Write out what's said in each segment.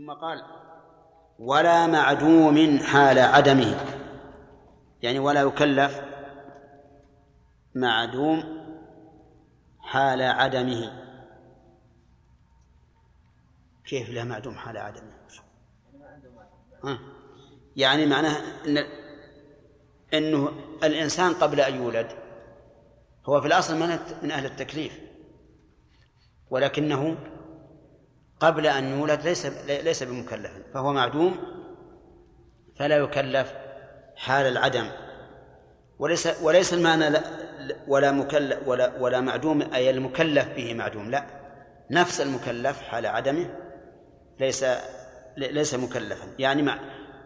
ثم قال ولا معدوم حال عدمه. يعني ولا يكلف معدوم حال عدمه. كيف لا معدوم حال عدمه. يعني معناه إن إنه الإنسان قبل أن يولد هو في الأصل من أهل التكليف ولكنه قبل أن يولد ليس ليس بمكلف فهو معدوم فلا يكلف حال العدم. وليس وليس المعنى لا ولا مكلف ولا ولا معدوم أي المكلف به معدوم لا. نفس المكلف حال عدمه ليس ليس مكلفا. يعني مع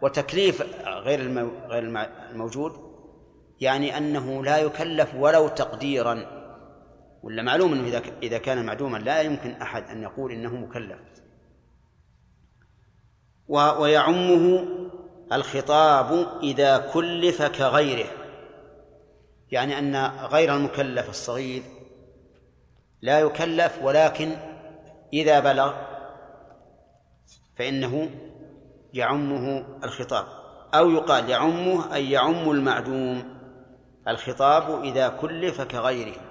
وتكليف غير غير الموجود يعني أنه لا يكلف ولو تقديرا. ولا معلوم إنه إذا إذا كان معدوما لا يمكن أحد أن يقول إنه مكلف. ويعمه الخطاب إذا كلف كغيره. يعني أن غير المكلف الصغير لا يكلف ولكن إذا بلغ فإنه يعمه الخطاب. أو يقال يعمه أي يعم المعدوم. الخطاب إذا كلف كغيره.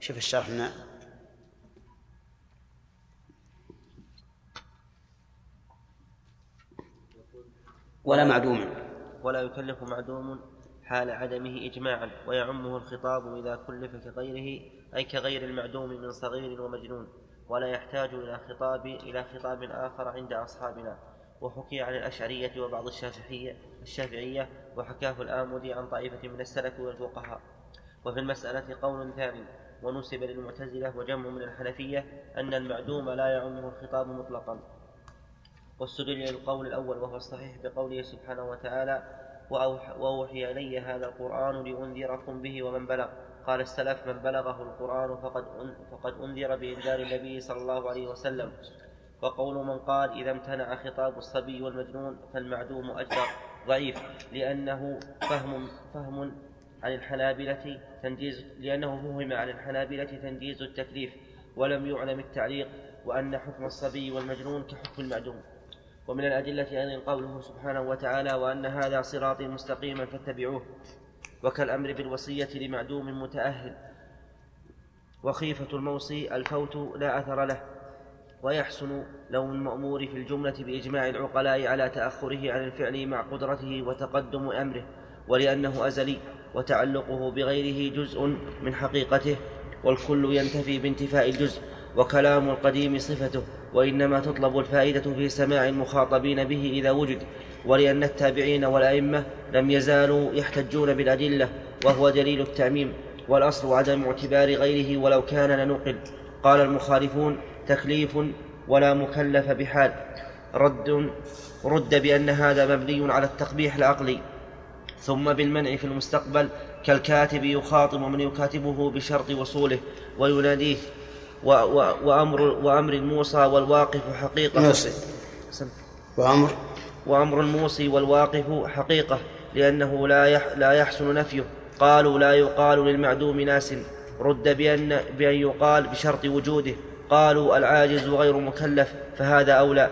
شوف الشرح هنا ولا معدوم. ولا يكلف معدوم حال عدمه إجماعا ويعمه الخطاب إذا كلف كغيره أي كغير المعدوم من صغير ومجنون ولا يحتاج إلى خطاب إلى خطاب آخر عند أصحابنا. وحكي عن الأشعرية وبعض الشافعية الشافعية وحكاه الآمدي عن طائفة من السلف والفقهاء. وفي المسألة قول ثاني ونسب للمعتزلة وجمع من الحنفية أن المعدوم لا يعمه الخطاب مطلقا. واستدل للقول الأول وهو الصحيح بقوله سبحانه وتعالى وأوحي إلي هذا القرآن لأنذركم به ومن بلغ. قال السلف من بلغه القرآن فقد فقد أنذر بإنذار النبي صلى الله عليه وسلم. وقول من قال إذا امتنع خطاب الصبي والمجنون فالمعدوم أجدر ضعيف لأنه فهم فهم عن الحنابلة تنجيز لأنه فهم عن الحنابلة تنجيز التكليف ولم يعلم التعليق وأن حكم الصبي والمجنون كحكم المعدوم ومن الأدلة أيضا قوله سبحانه وتعالى وأن هذا صراطي مستقيما فاتبعوه وكالأمر بالوصية لمعدوم متأهل. وخيفة الموصي الفوت لا أثر له ويحسن لوم المأمور في الجملة بإجماع العقلاء على تأخره عن الفعل مع قدرته وتقدم أمره. ولأنه أزلي وتعلقه بغيره جزء من حقيقته والكل ينتفي بانتفاء الجزء وكلام القديم صفته وإنما تطلب الفائدة في سماع المخاطبين به إذا وجد ولأن التابعين والأئمة لم يزالوا يحتجون بالأدلة وهو دليل التعميم والأصل عدم اعتبار غيره ولو كان لنقل. قال المخالفون تكليف ولا مكلف بحال. رد رد بأن هذا مبني على التقبيح العقلي. ثم بالمنع في المستقبل كالكاتب يخاطب من يكاتبه بشرط وصوله ويناديه و و وأمر وأمر الموصى والواقف حقيقة موصي وأمر. وأمر الموصي والواقف حقيقة لأنه لا يح لا يحسن نفيه. قالوا لا يقال للمعدوم ناس. رد بأن بأن يقال بشرط وجوده. قالوا العاجز غير مكلف فهذا أولى.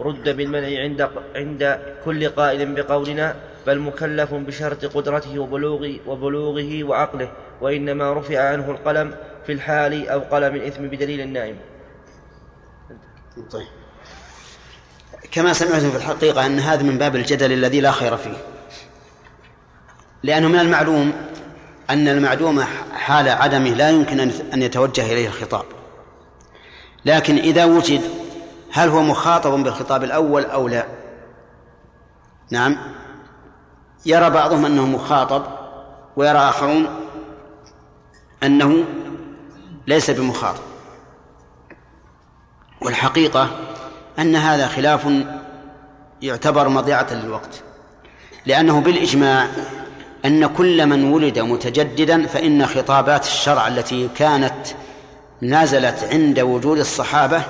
رد بالمنع عند عند كل قائل بقولنا بل مكلف بشرط قدرته وبلوغ وبلوغه وعقله وإنما رفع عنه القلم في الحال أو قلم الإثم بدليل النائم. طيب. كما سمعتم في الحقيقة أن هذا من باب الجدل الذي لا خير فيه. لأنه من المعلوم أن المعدوم حال عدمه لا يمكن أن يتوجه إليه الخطاب. لكن إذا وجد هل هو مخاطب بالخطاب الأول أو لا؟ نعم. يرى بعضهم أنه مخاطب ويرى آخرون أنه ليس بمخاطب والحقيقة أن هذا خلاف يعتبر مضيعة للوقت لأنه بالإجماع أن كل من ولد متجددا فإن خطابات الشرع التي كانت نزلت عند وجود الصحابة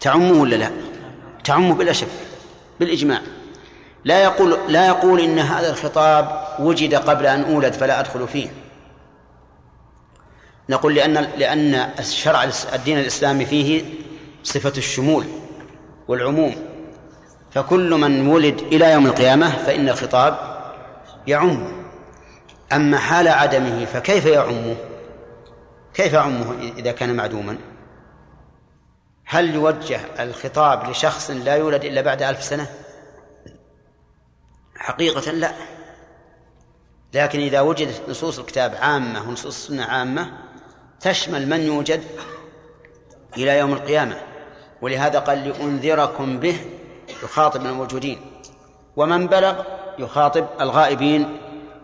تعمه ولا لا؟ تعمه بلا شك بالإجماع لا يقول لا يقول إن هذا الخطاب وجد قبل أن أولد فلا أدخل فيه. نقول لأن لأن الشرع الدين الإسلامي فيه صفة الشمول والعموم. فكل من ولد إلى يوم القيامة فإن الخطاب يعم. أما حال عدمه فكيف يعمه؟ كيف يعمه إذا كان معدوما؟ هل يوجه الخطاب لشخص لا يولد إلا بعد ألف سنة؟ حقيقة لا. لكن إذا وجدت نصوص الكتاب عامة ونصوص السنة عامة تشمل من يوجد إلى يوم القيامة. ولهذا قال لأنذركم به يخاطب الموجودين ومن بلغ يخاطب الغائبين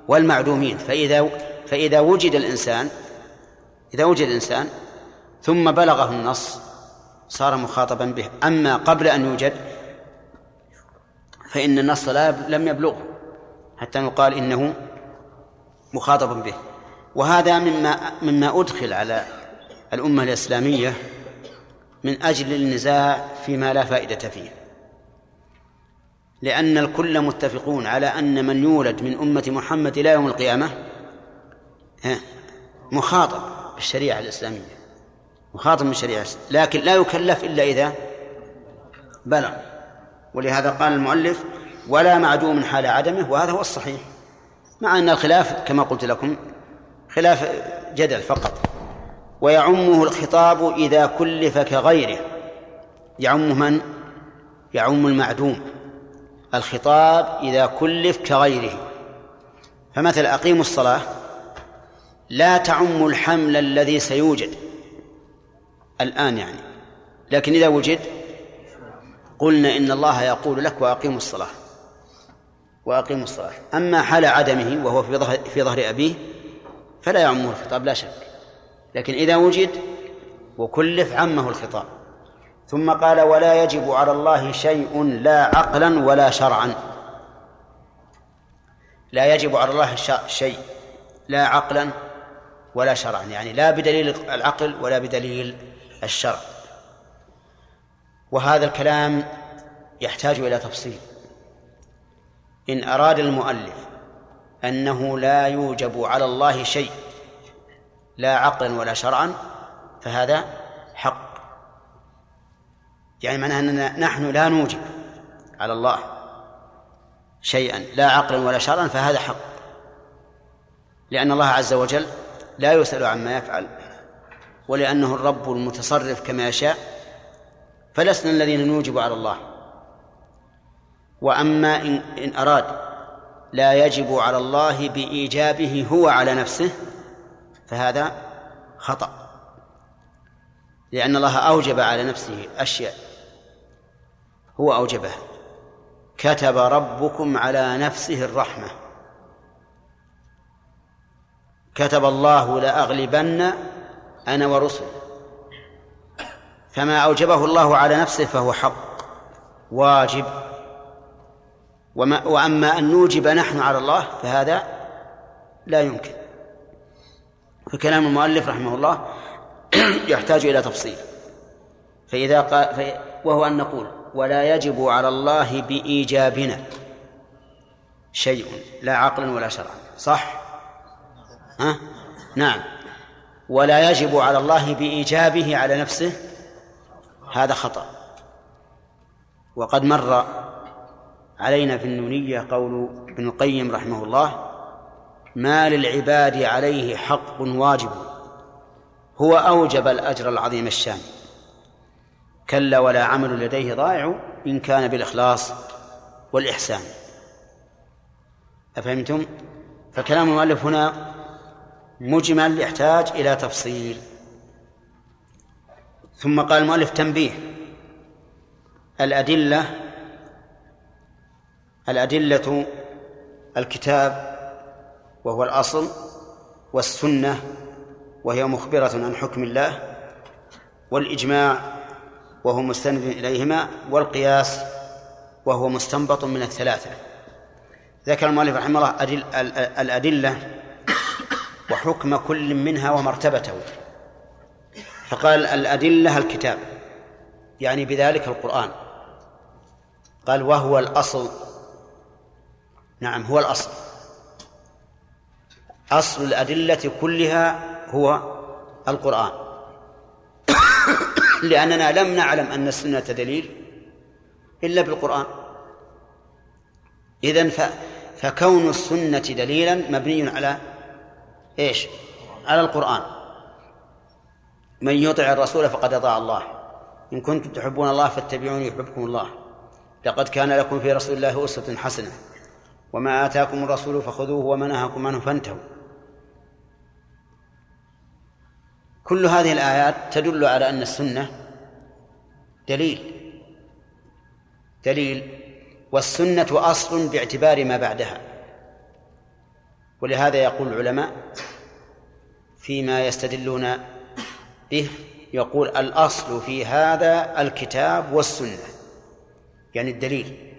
والمعدومين. فإذا فإذا وجد الإنسان إذا وجد الإنسان ثم بلغه النص صار مخاطبا به. أما قبل أن يوجد فإن النص لا لم يبلغه حتى نقال إنه مخاطب به. وهذا مما مما أدخل على الأمة الإسلامية من أجل النزاع فيما لا فائدة فيه. لأن الكل متفقون على أن من يولد من أمة محمد إلى يوم القيامة مخاطب بالشريعة الإسلامية مخاطب بالشريعة لكن لا يكلف إلا إذا بلغ. ولهذا قال المؤلف ولا معدوم حال عدمه وهذا هو الصحيح مع أن الخلاف كما قلت لكم خلاف جدل فقط. ويعمه الخطاب إذا كلف كغيره. يعم من؟ يعم المعدوم. الخطاب إذا كلف كغيره. فمثل أقيموا الصلاة لا تعم الحمل الذي سيوجد. الآن يعني. لكن إذا وجد قلنا إن الله يقول لك وأقيموا الصلاة. وأقيموا الصلاة. أما حال عدمه وهو في ظهر في ظهر أبيه فلا يعمه الخطاب لا شك. لكن إذا وجد وكلف عمه الخطاب. ثم قال ولا يجب على الله شيء لا عقلا ولا شرعا. لا يجب على الله شيء لا عقلا ولا شرعا. يعني لا بدليل العقل ولا بدليل الشرع. وهذا الكلام يحتاج إلى تفصيل. إن أراد المؤلف أنه لا يوجب على الله شيء لا عقلا ولا شرعا فهذا حق. يعني معناه أننا نحن لا نوجب على الله شيئا لا عقلا ولا شرعا فهذا حق. لأن الله عز وجل لا يسأل عما يفعل ولأنه الرب المتصرف كما يشاء فلسنا الذين نوجب على الله. وأما إن, إن أراد لا يجب على الله بإيجابه هو على نفسه فهذا خطأ. لأن الله أوجب على نفسه أشياء. هو أوجبها. كتب ربكم على نفسه الرحمة. كتب الله لأغلبن أنا ورسل فما أوجبه الله على نفسه فهو حق واجب. وما وأما أن نوجب نحن على الله فهذا لا يمكن. فكلام المؤلف رحمه الله يحتاج إلى تفصيل. فإذا قال وهو أن نقول ولا يجب على الله بإيجابنا شيء لا عقلا ولا شرعا. صح؟ ها؟ نعم. ولا يجب على الله بإيجابه على نفسه هذا خطأ. وقد مر علينا في النونية قول ابن القيم رحمه الله ما للعباد عليه حق واجب هو أوجب الأجر العظيم الشان. كلا ولا عمل لديه ضائع إن كان بالإخلاص والإحسان. أفهمتم؟ فكلام المؤلف هنا مجمل يحتاج إلى تفصيل. ثم قال المؤلف تنبيه. الأدلة الأدلة الكتاب وهو الأصل والسنة وهي مخبرة عن حكم الله والإجماع وهو مستند إليهما والقياس وهو مستنبط من الثلاثة. ذكر المؤلف رحمه الله أدل الأدلة وحكم كل منها ومرتبته. فقال الأدلة الكتاب يعني بذلك القرآن. قال وهو الأصل نعم هو الأصل. أصل الأدلة كلها هو القرآن. لأننا لم نعلم أن السنة دليل إلا بالقرآن. إذن فكون السنة دليلا مبني على إيش؟ على القرآن. من يطع الرسول فقد أطاع الله. إن كنتم تحبون الله فاتبعوني يحببكم الله. لقد كان لكم في رسول الله أسوة حسنة. وما آتاكم الرسول فخذوه وما نهاكم عنه فانتهوا. كل هذه الآيات تدل على أن السنة دليل. دليل. والسنة أصل باعتبار ما بعدها. ولهذا يقول العلماء فيما يستدلون به يقول الأصل في هذا الكتاب والسنة يعني الدليل.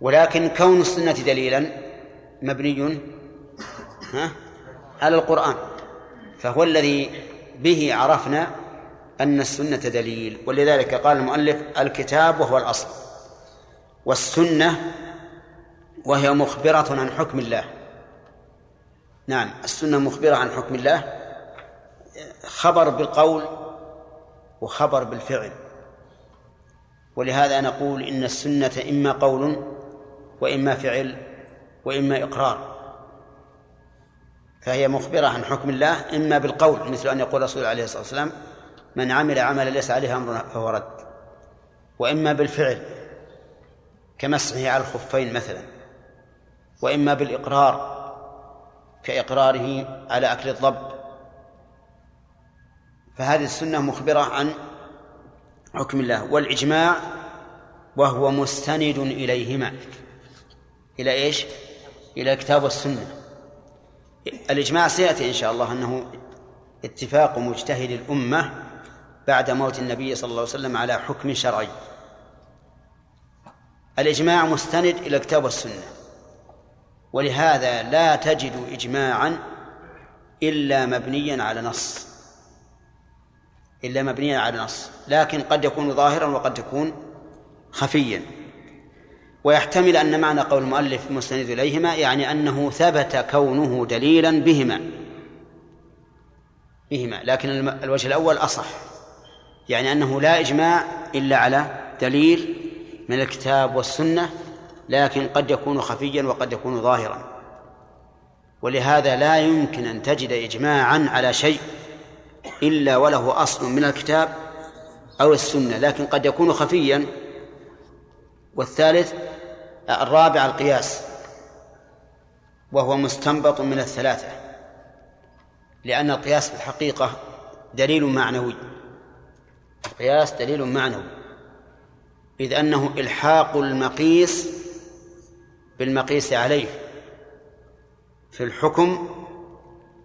ولكن كون السنة دليلا مبني ها على القرآن فهو الذي به عرفنا أن السنة دليل. ولذلك قال المؤلف الكتاب وهو الأصل والسنة وهي مخبرة عن حكم الله. نعم السنة مخبرة عن حكم الله. خبر بالقول وخبر بالفعل. ولهذا نقول إن السنة إما قول وإما فعل وإما إقرار. فهي مخبرة عن حكم الله إما بالقول مثل أن يقول الرسول عليه الصلاة والسلام من عمل عملا ليس عليه أمرنا فهو رد. وإما بالفعل كمسحه على الخفين مثلا. وإما بالإقرار كإقراره على أكل الضب. فهذه السنة مخبرة عن حكم الله والإجماع وهو مستند إليهما. إلى إيش؟ إلى الكتاب والسنة الإجماع سيأتي إن شاء الله أنه اتفاق مجتهد الأمة بعد موت النبي صلى الله عليه وسلم على حكم شرعي. الإجماع مستند إلى الكتاب والسنة ولهذا لا تجد إجماعا إلا مبنيا على نص. إلا مبنيا على نص لكن قد يكون ظاهرا وقد يكون خفيا. ويحتمل أن معنى قول المؤلف مستند إليهما يعني أنه ثبت كونه دليلا بهما. بهما لكن الوجه الأول أصح يعني أنه لا إجماع إلا على دليل من الكتاب والسنة لكن قد يكون خفيا وقد يكون ظاهرا. ولهذا لا يمكن أن تجد إجماعا على شيء إلا وله أصل من الكتاب أو السنة لكن قد يكون خفيا. والثالث الرابع القياس وهو مستنبط من الثلاثة لأن القياس في الحقيقة دليل معنوي. القياس دليل معنوي إذ أنه إلحاق المقيس بالمقيس عليه في الحكم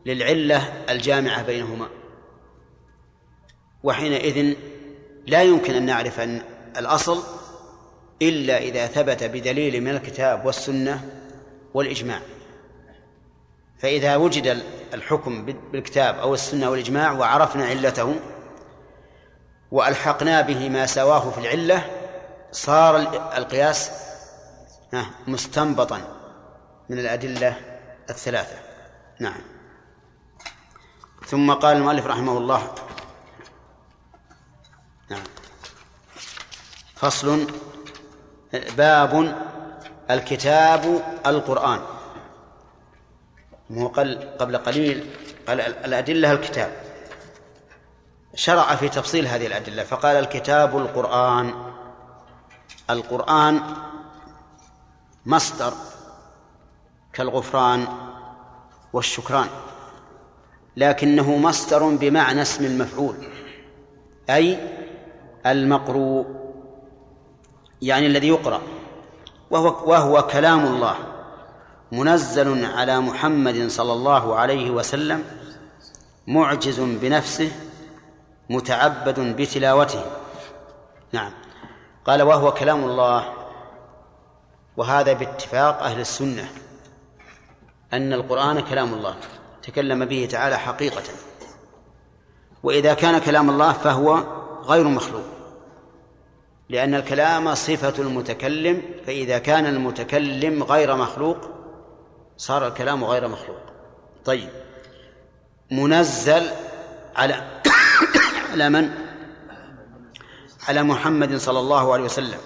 للعلة الجامعة بينهما. وحينئذ لا يمكن أن نعرف أن الأصل إلا إذا ثبت بدليل من الكتاب والسنة والإجماع. فإذا وجد الحكم بالكتاب أو السنة والإجماع وعرفنا علته وألحقنا به ما سواه في العلة صار القياس مستنبطا من الأدلة الثلاثة. نعم. ثم قال المؤلف رحمه الله فصل باب الكتاب القرآن. مو قبل قليل قال الأدلة الكتاب. شرع في تفصيل هذه الأدلة فقال الكتاب القرآن. القرآن مصدر كالغفران والشكران لكنه مصدر بمعنى اسم المفعول أي المقروء. يعني الذي يقرأ. وهو وهو كلام الله. منزل على محمد صلى الله عليه وسلم معجز بنفسه متعبد بتلاوته. نعم. قال وهو كلام الله. وهذا باتفاق أهل السنة. أن القرآن كلام الله. تكلم به تعالى حقيقة. وإذا كان كلام الله فهو غير مخلوق. لأن الكلام صفة المتكلم فإذا كان المتكلم غير مخلوق صار الكلام غير مخلوق. طيب. منزل على على من؟ على محمد صلى الله عليه وسلم.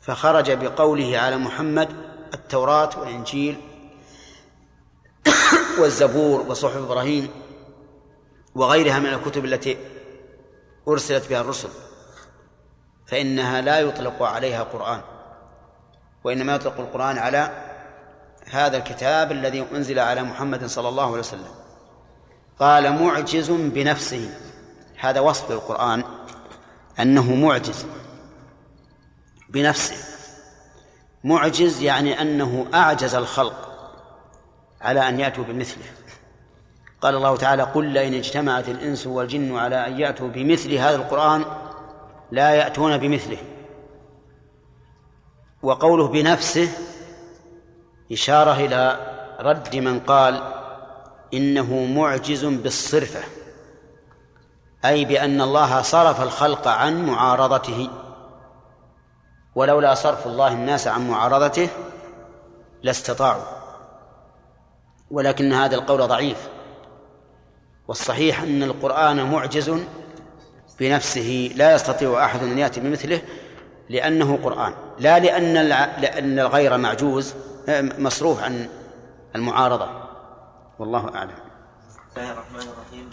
فخرج بقوله على محمد التوراة والإنجيل والزبور وصحف إبراهيم وغيرها من الكتب التي أرسلت بها الرسل. فإنها لا يطلق عليها قرآن وإنما يطلق القرآن على هذا الكتاب الذي أنزل على محمد صلى الله عليه وسلم. قال معجز بنفسه. هذا وصف القرآن أنه معجز بنفسه. معجز يعني أنه أعجز الخلق على أن يأتوا بمثله. قال الله تعالى قل لئن اجتمعت الإنس والجن على أن يأتوا بمثل هذا القرآن لا يأتون بمثله. وقوله بنفسه إشارة إلى رد من قال إنه معجز بالصرفة أي بأن الله صرف الخلق عن معارضته. ولولا صرف الله الناس عن معارضته لاستطاعوا. ولكن هذا القول ضعيف. والصحيح أن القرآن معجز بنفسه لا يستطيع أحد أن يأتي بمثله لأنه قرآن لا لأن لأن الغير معجوز مصروف عن المعارضة. والله أعلم. بسم الله الرحمن الرحيم.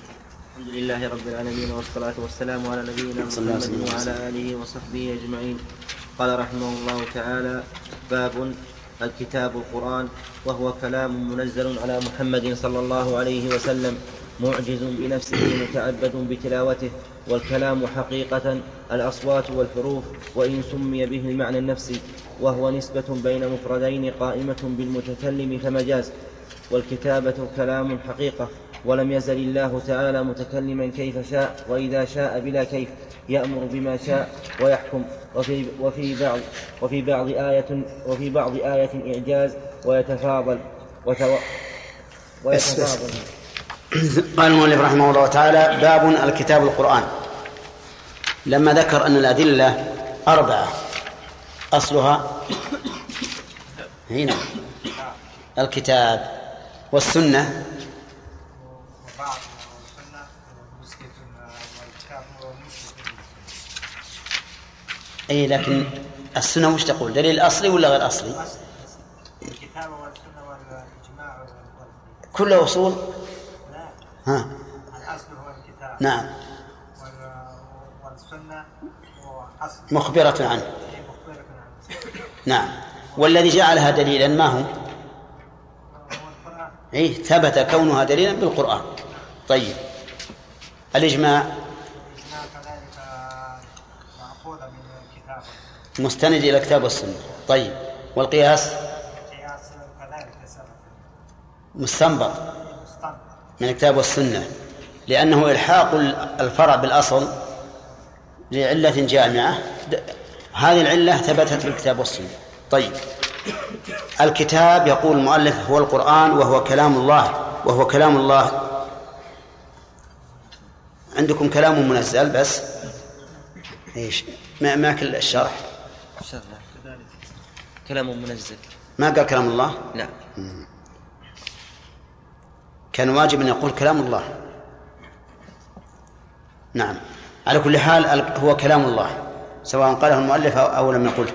الحمد لله رب العالمين والصلاة والسلام على نبينا محمد وعلى آله وصحبه أجمعين. قال رحمه الله تعالى باب الكتاب القرآن وهو كلام منزل على محمد صلى الله عليه وسلم معجز بنفسه متعبد بتلاوته. والكلام حقيقة الأصوات والحروف وإن سمي به المعنى النفسي وهو نسبة بين مفردين قائمة بالمتكلم فمجاز والكتابة كلام حقيقة ولم يزل الله تعالى متكلما كيف شاء وإذا شاء بلا كيف يأمر بما شاء ويحكم. وفي وفي بعض وفي بعض آية وفي بعض آية إعجاز ويتفاضل وتو ويتفاضل. قال المؤلف رحمه الله تعالى باب الكتاب القرآن لما ذكر أن الأدلة أربعة أصلها هنا الكتاب والسنة اي لكن السنة وش تقول؟ دليل أصلي ولا غير أصلي؟ الكتاب والسنة والاجماع كله اصول؟ لا ها؟ الأصل هو الكتاب. نعم. والسنة هو أصل. مخبرة عنه. مخبرة عنه. نعم. والذي جعلها دليلا ما هو؟ اي ثبت كونها دليلا بالقرآن. طيب. الإجماع؟ مستند إلى الكتاب والسنة طيب. والقياس؟ مستنبط. من الكتاب والسنة لأنه إلحاق الفرع بالأصل لعلة جامعة. هذه العلة ثبتت في الكتاب والسنة. طيب. الكتاب يقول المؤلف هو القرآن وهو كلام الله وهو كلام الله. عندكم كلام منزل بس؟ إيش؟ ما ما كل الشرح. كلام منزل. ما قال كلام الله؟ لا كان واجب أن يقول كلام الله. نعم. على كل حال هو كلام الله. سواء قاله المؤلف أو لم يقله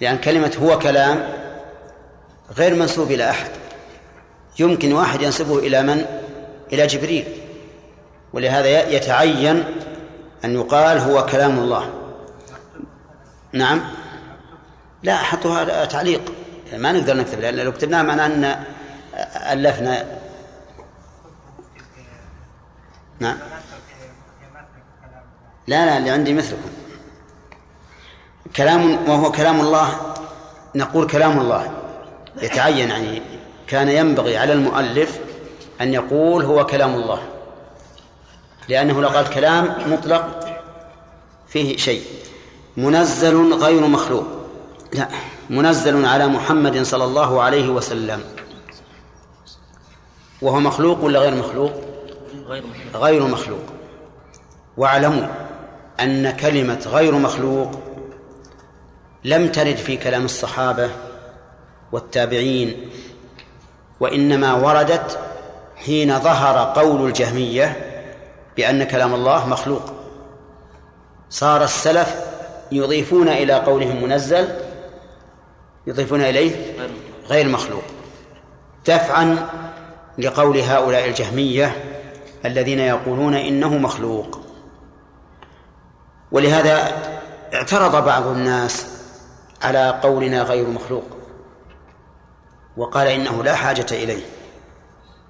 لأن كلمة هو كلام غير منسوب إلى أحد. يمكن واحد ينسبه إلى من؟ إلى جبريل. ولهذا يتعين أن يقال هو كلام الله. نعم. لا حطوها تعليق. ما نقدر نكتب لأن لو كتبناها معناه أن ألفنا نعم. لا لا اللي عندي مثلكم. كلام وهو كلام الله نقول كلام الله. يتعين يعني كان ينبغي على المؤلف أن يقول هو كلام الله. لأنه لو قال كلام مطلق فيه شيء. منزل غير مخلوق. لا منزل على محمد صلى الله عليه وسلم. وهو مخلوق ولا غير مخلوق؟ غير مخلوق. واعلموا أن كلمة غير مخلوق لم ترد في كلام الصحابة والتابعين وإنما وردت حين ظهر قول الجهمية بأن كلام الله مخلوق. صار السلف يضيفون إلى قولهم منزل يضيفون إليه غير مخلوق. دفعا لقول هؤلاء الجهمية الذين يقولون إنه مخلوق. ولهذا اعترض بعض الناس على قولنا غير مخلوق وقال إنه لا حاجة إليه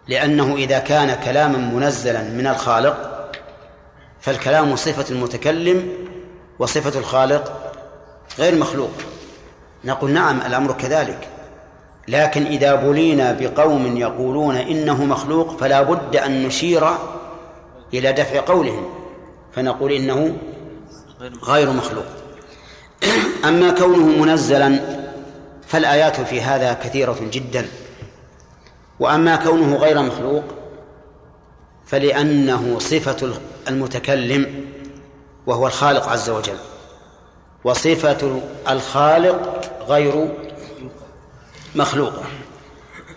لأنه إذا كان كلاما منزلا من الخالق فالكلام صفة المتكلم وصفة الخالق غير مخلوق. نقول نعم الأمر كذلك. لكن إذا بلينا بقوم يقولون إنه مخلوق فلا بد أن نشير إلى دفع قولهم فنقول إنه غير مخلوق. أما كونه منزلا فالآيات في هذا كثيرة جدا. وأما كونه غير مخلوق فلأنه صفة المتكلم وهو الخالق عز وجل. وصفة الخالق غير مخلوقة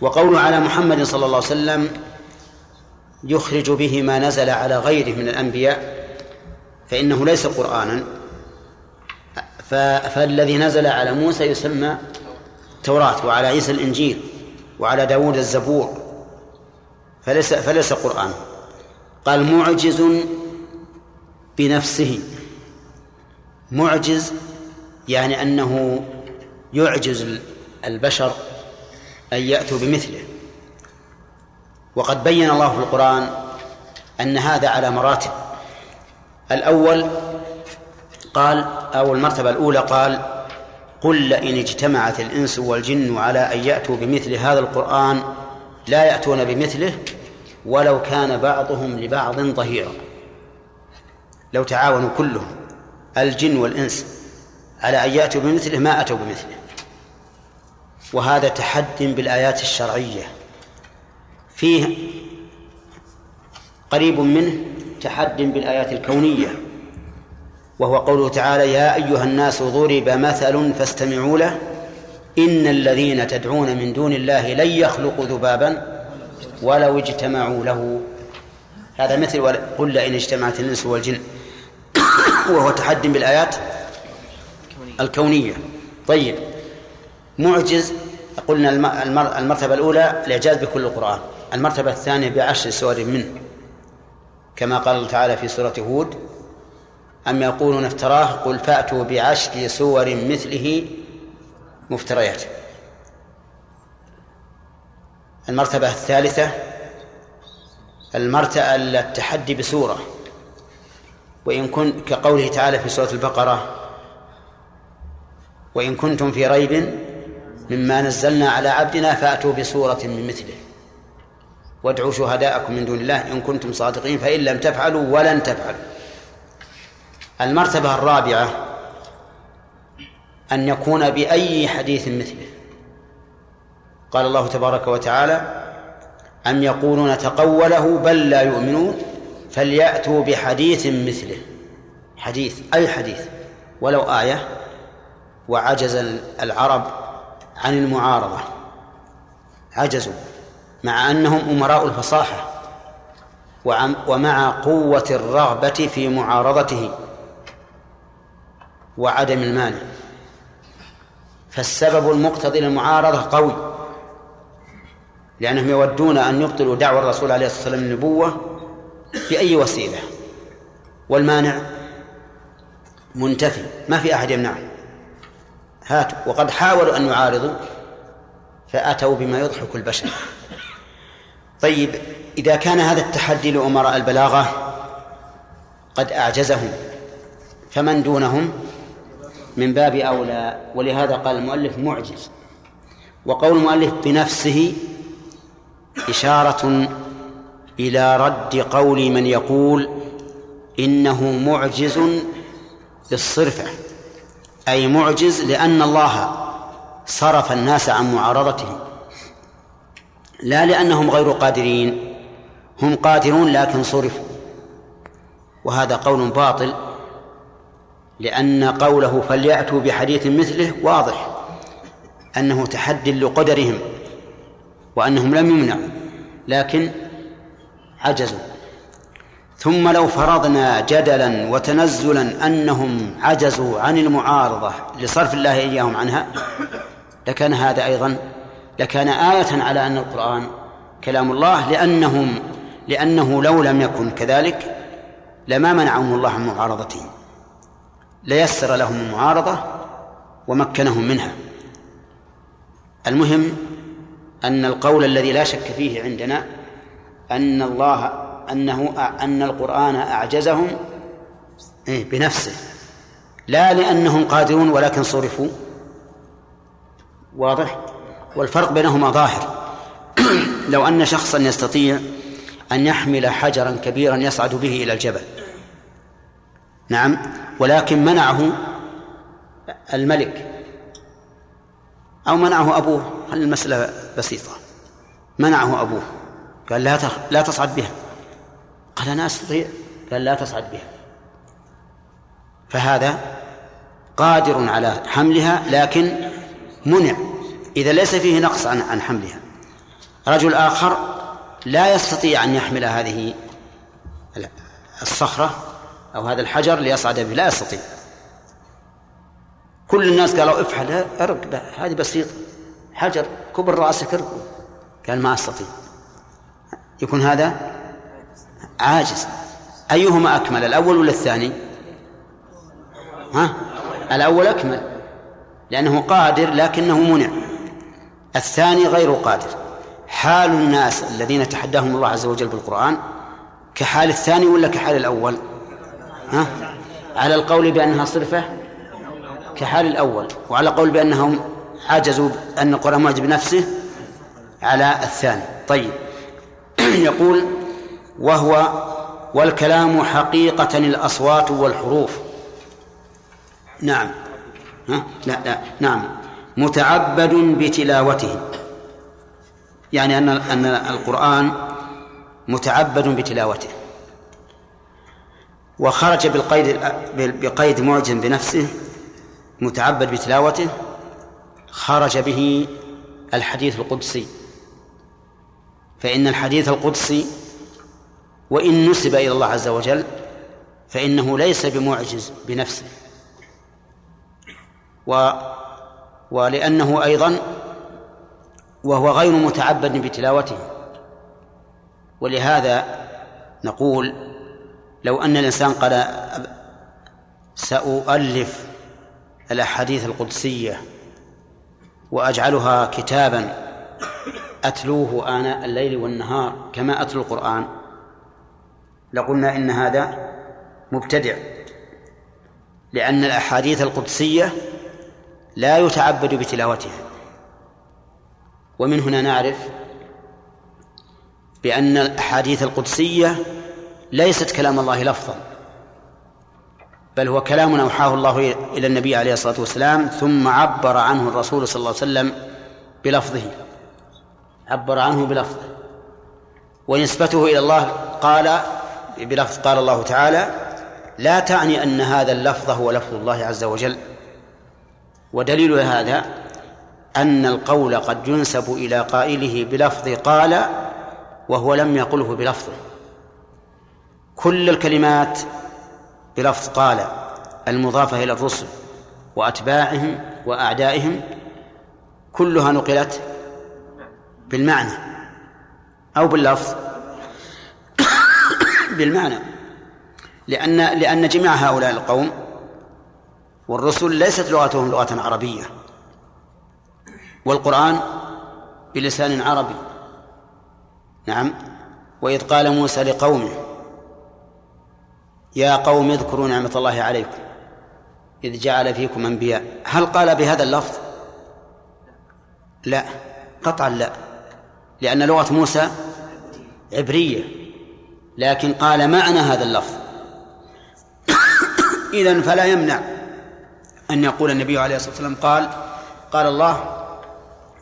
وقول على محمد صلى الله عليه وسلم يخرج به ما نزل على غيره من الأنبياء فإنه ليس قرآنا. فالذي نزل على موسى يسمى التوراة وعلى عيسى الإنجيل وعلى داود الزبور فليس فليس قرآن. قال معجز بنفسه. معجز يعني أنه يعجز البشر أن يأتوا بمثله. وقد بين الله في القرآن أن هذا على مراتب. الأول قال أو المرتبة الأولى قال قل لئن اجتمعت الإنس والجن على أن يأتوا بمثل هذا القرآن لا يأتون بمثله ولو كان بعضهم لبعض ظهيرا. لو تعاونوا كلهم الجن والإنس على أن يأتوا بمثله ما أتوا بمثله. وهذا تحد بالآيات الشرعية. فيه قريب منه تحد بالآيات الكونية وهو قوله تعالى يا أيها الناس ضرب مثل فاستمعوا له إن الذين تدعون من دون الله لن يخلقوا ذبابا ولو اجتمعوا له. هذا مثل قل لئن اجتمعت الإنس والجن. وهو تحد بالآيات الكونية. طيب. معجز قلنا المرتبة الأولى الإعجاز بكل القرآن المرتبة الثانية بعشر سور منه كما قال تعالى في سورة هود أم يقولون افتراه؟ قل فأتوا بعشر سور مثله مفتريات. المرتبة الثالثة المرتبة التحدي بسورة. وإن كن كقوله تعالى في سورة البقرة وإن كنتم في ريب مما نزلنا على عبدنا فأتوا بسورة من مثله. وادعوا شهداءكم من دون الله إن كنتم صادقين فإن لم تفعلوا ولن تفعلوا. المرتبة الرابعة أن يكون بأي حديث مثله. قال الله تبارك وتعالى أم يقولون تقوله بل لا يؤمنون؟ فليأتوا بحديث مثله. حديث أي حديث؟ ولو آية. وعجز العرب عن المعارضة. عجزوا مع أنهم أمراء الفصاحة ومع قوة الرغبة في معارضته وعدم المانع. فالسبب المقتضي للمعارضة قوي لأنهم يودون أن يبطلوا دعوى الرسول عليه الصلاة والسلام النبوة بأي وسيلة. والمانع منتفي ما في أحد يمنعه. هاتوا. وقد حاولوا أن يعارضوا فأتوا بما يضحك البشر. طيب إذا كان هذا التحدي لأمراء البلاغة قد أعجزهم فمن دونهم؟ من باب أولى ولهذا قال المؤلف معجز. وقول المؤلف بنفسه إشارة إلى رد قول من يقول إنه معجز بالصرفة أي معجز لأن الله صرف الناس عن معارضته لا لأنهم غير قادرين. هم قادرون لكن صرفوا. وهذا قول باطل لأن قوله فليأتوا بحديث مثله واضح. أنه تحد لقدرهم وأنهم لم يمنعوا لكن عجزوا. ثم لو فرضنا جدلا وتنزلا أنهم عجزوا عن المعارضة لصرف الله إياهم عنها لكان هذا أيضا لكان آية على أن القرآن كلام الله لأنهم لأنه لو لم يكن كذلك لما منعهم الله عن معارضتهم ليسر لهم المعارضة ومكنهم منها. المهم أن القول الذي لا شك فيه عندنا أن الله أنه أن القرآن أعجزهم إيه، بنفسه. لا لأنهم قادرون ولكن صرفوا. واضح؟ والفرق بينهما ظاهر. لو أن شخصا يستطيع أن يحمل حجرا كبيرا يصعد به إلى الجبل. نعم. ولكن منعه الملك أو منعه أبوه. المسألة بسيطة؟ منعه أبوه. قال لا لا تصعد بها. قال أنا أستطيع. قال لا تصعد بها. فهذا قادر على حملها لكن منع. إذا ليس فيه نقص عن عن حملها. رجل آخر لا يستطيع أن يحمل هذه الصخرة أو هذا الحجر ليصعد به. لا يستطيع. كل الناس قالوا افعل أرق هذه بسيطة. حجر كبر رأسك ارقه قال ما أستطيع. يكون هذا عاجز. أيهما أكمل الأول ولا الثاني؟ ها؟ الأول أكمل لأنه قادر لكنه منع. الثاني غير قادر. حال الناس الذين تحداهم الله عز وجل بالقرآن كحال الثاني ولا كحال الأول؟ ها؟ على القول بأنها صرفة كحال الأول. وعلى قول بأنهم عجزوا أن القرآن معجب بنفسه على الثاني. طيب. يقول وهو والكلام حقيقة الأصوات والحروف. نعم. ها؟ لا لا. نعم. متعبد بتلاوته. يعني أن أن القرآن متعبد بتلاوته. وخرج بالقيد بقيد معجم بنفسه متعبد بتلاوته خرج به الحديث القدسي. فإن الحديث القدسي وإن نسب إلى الله عز وجل فإنه ليس بمعجز بنفسه. و ولأنه أيضا وهو غير متعبد بتلاوته. ولهذا نقول لو أن الإنسان قال سأؤلف الأحاديث القدسية وأجعلها كتابا أتلوه آناء الليل والنهار كما أتلو القرآن لقلنا إن هذا مبتدع لأن الأحاديث القدسية لا يتعبد بتلاوتها. ومن هنا نعرف بأن الأحاديث القدسية ليست كلام الله لفظا بل هو كلام أوحاه الله إلى النبي عليه الصلاة والسلام ثم عبر عنه الرسول صلى الله عليه وسلم بلفظه. عبر عنه بلفظه. ونسبته إلى الله قال بلفظ قال الله تعالى لا تعني أن هذا اللفظ هو لفظ الله عز وجل. ودليل هذا أن القول قد ينسب إلى قائله بلفظ قال وهو لم يقله بلفظه. كل الكلمات بلفظ قال المضافة إلى الرسل وأتباعهم وأعدائهم كلها نقلت بالمعنى أو باللفظ. بالمعنى. لأن لأن جميع هؤلاء القوم والرسل ليست لغتهم لغة عربية. والقرآن بلسان عربي. نعم. وإذ قال موسى لقومه يا قوم اذكروا نعمة الله عليكم إذ جعل فيكم أنبياء. هل قال بهذا اللفظ؟ لا. قطعا لا. لأن لغة موسى عبرية. لكن قال معنى هذا اللفظ. إذا فلا يمنع أن يقول النبي عليه الصلاة والسلام قال قال الله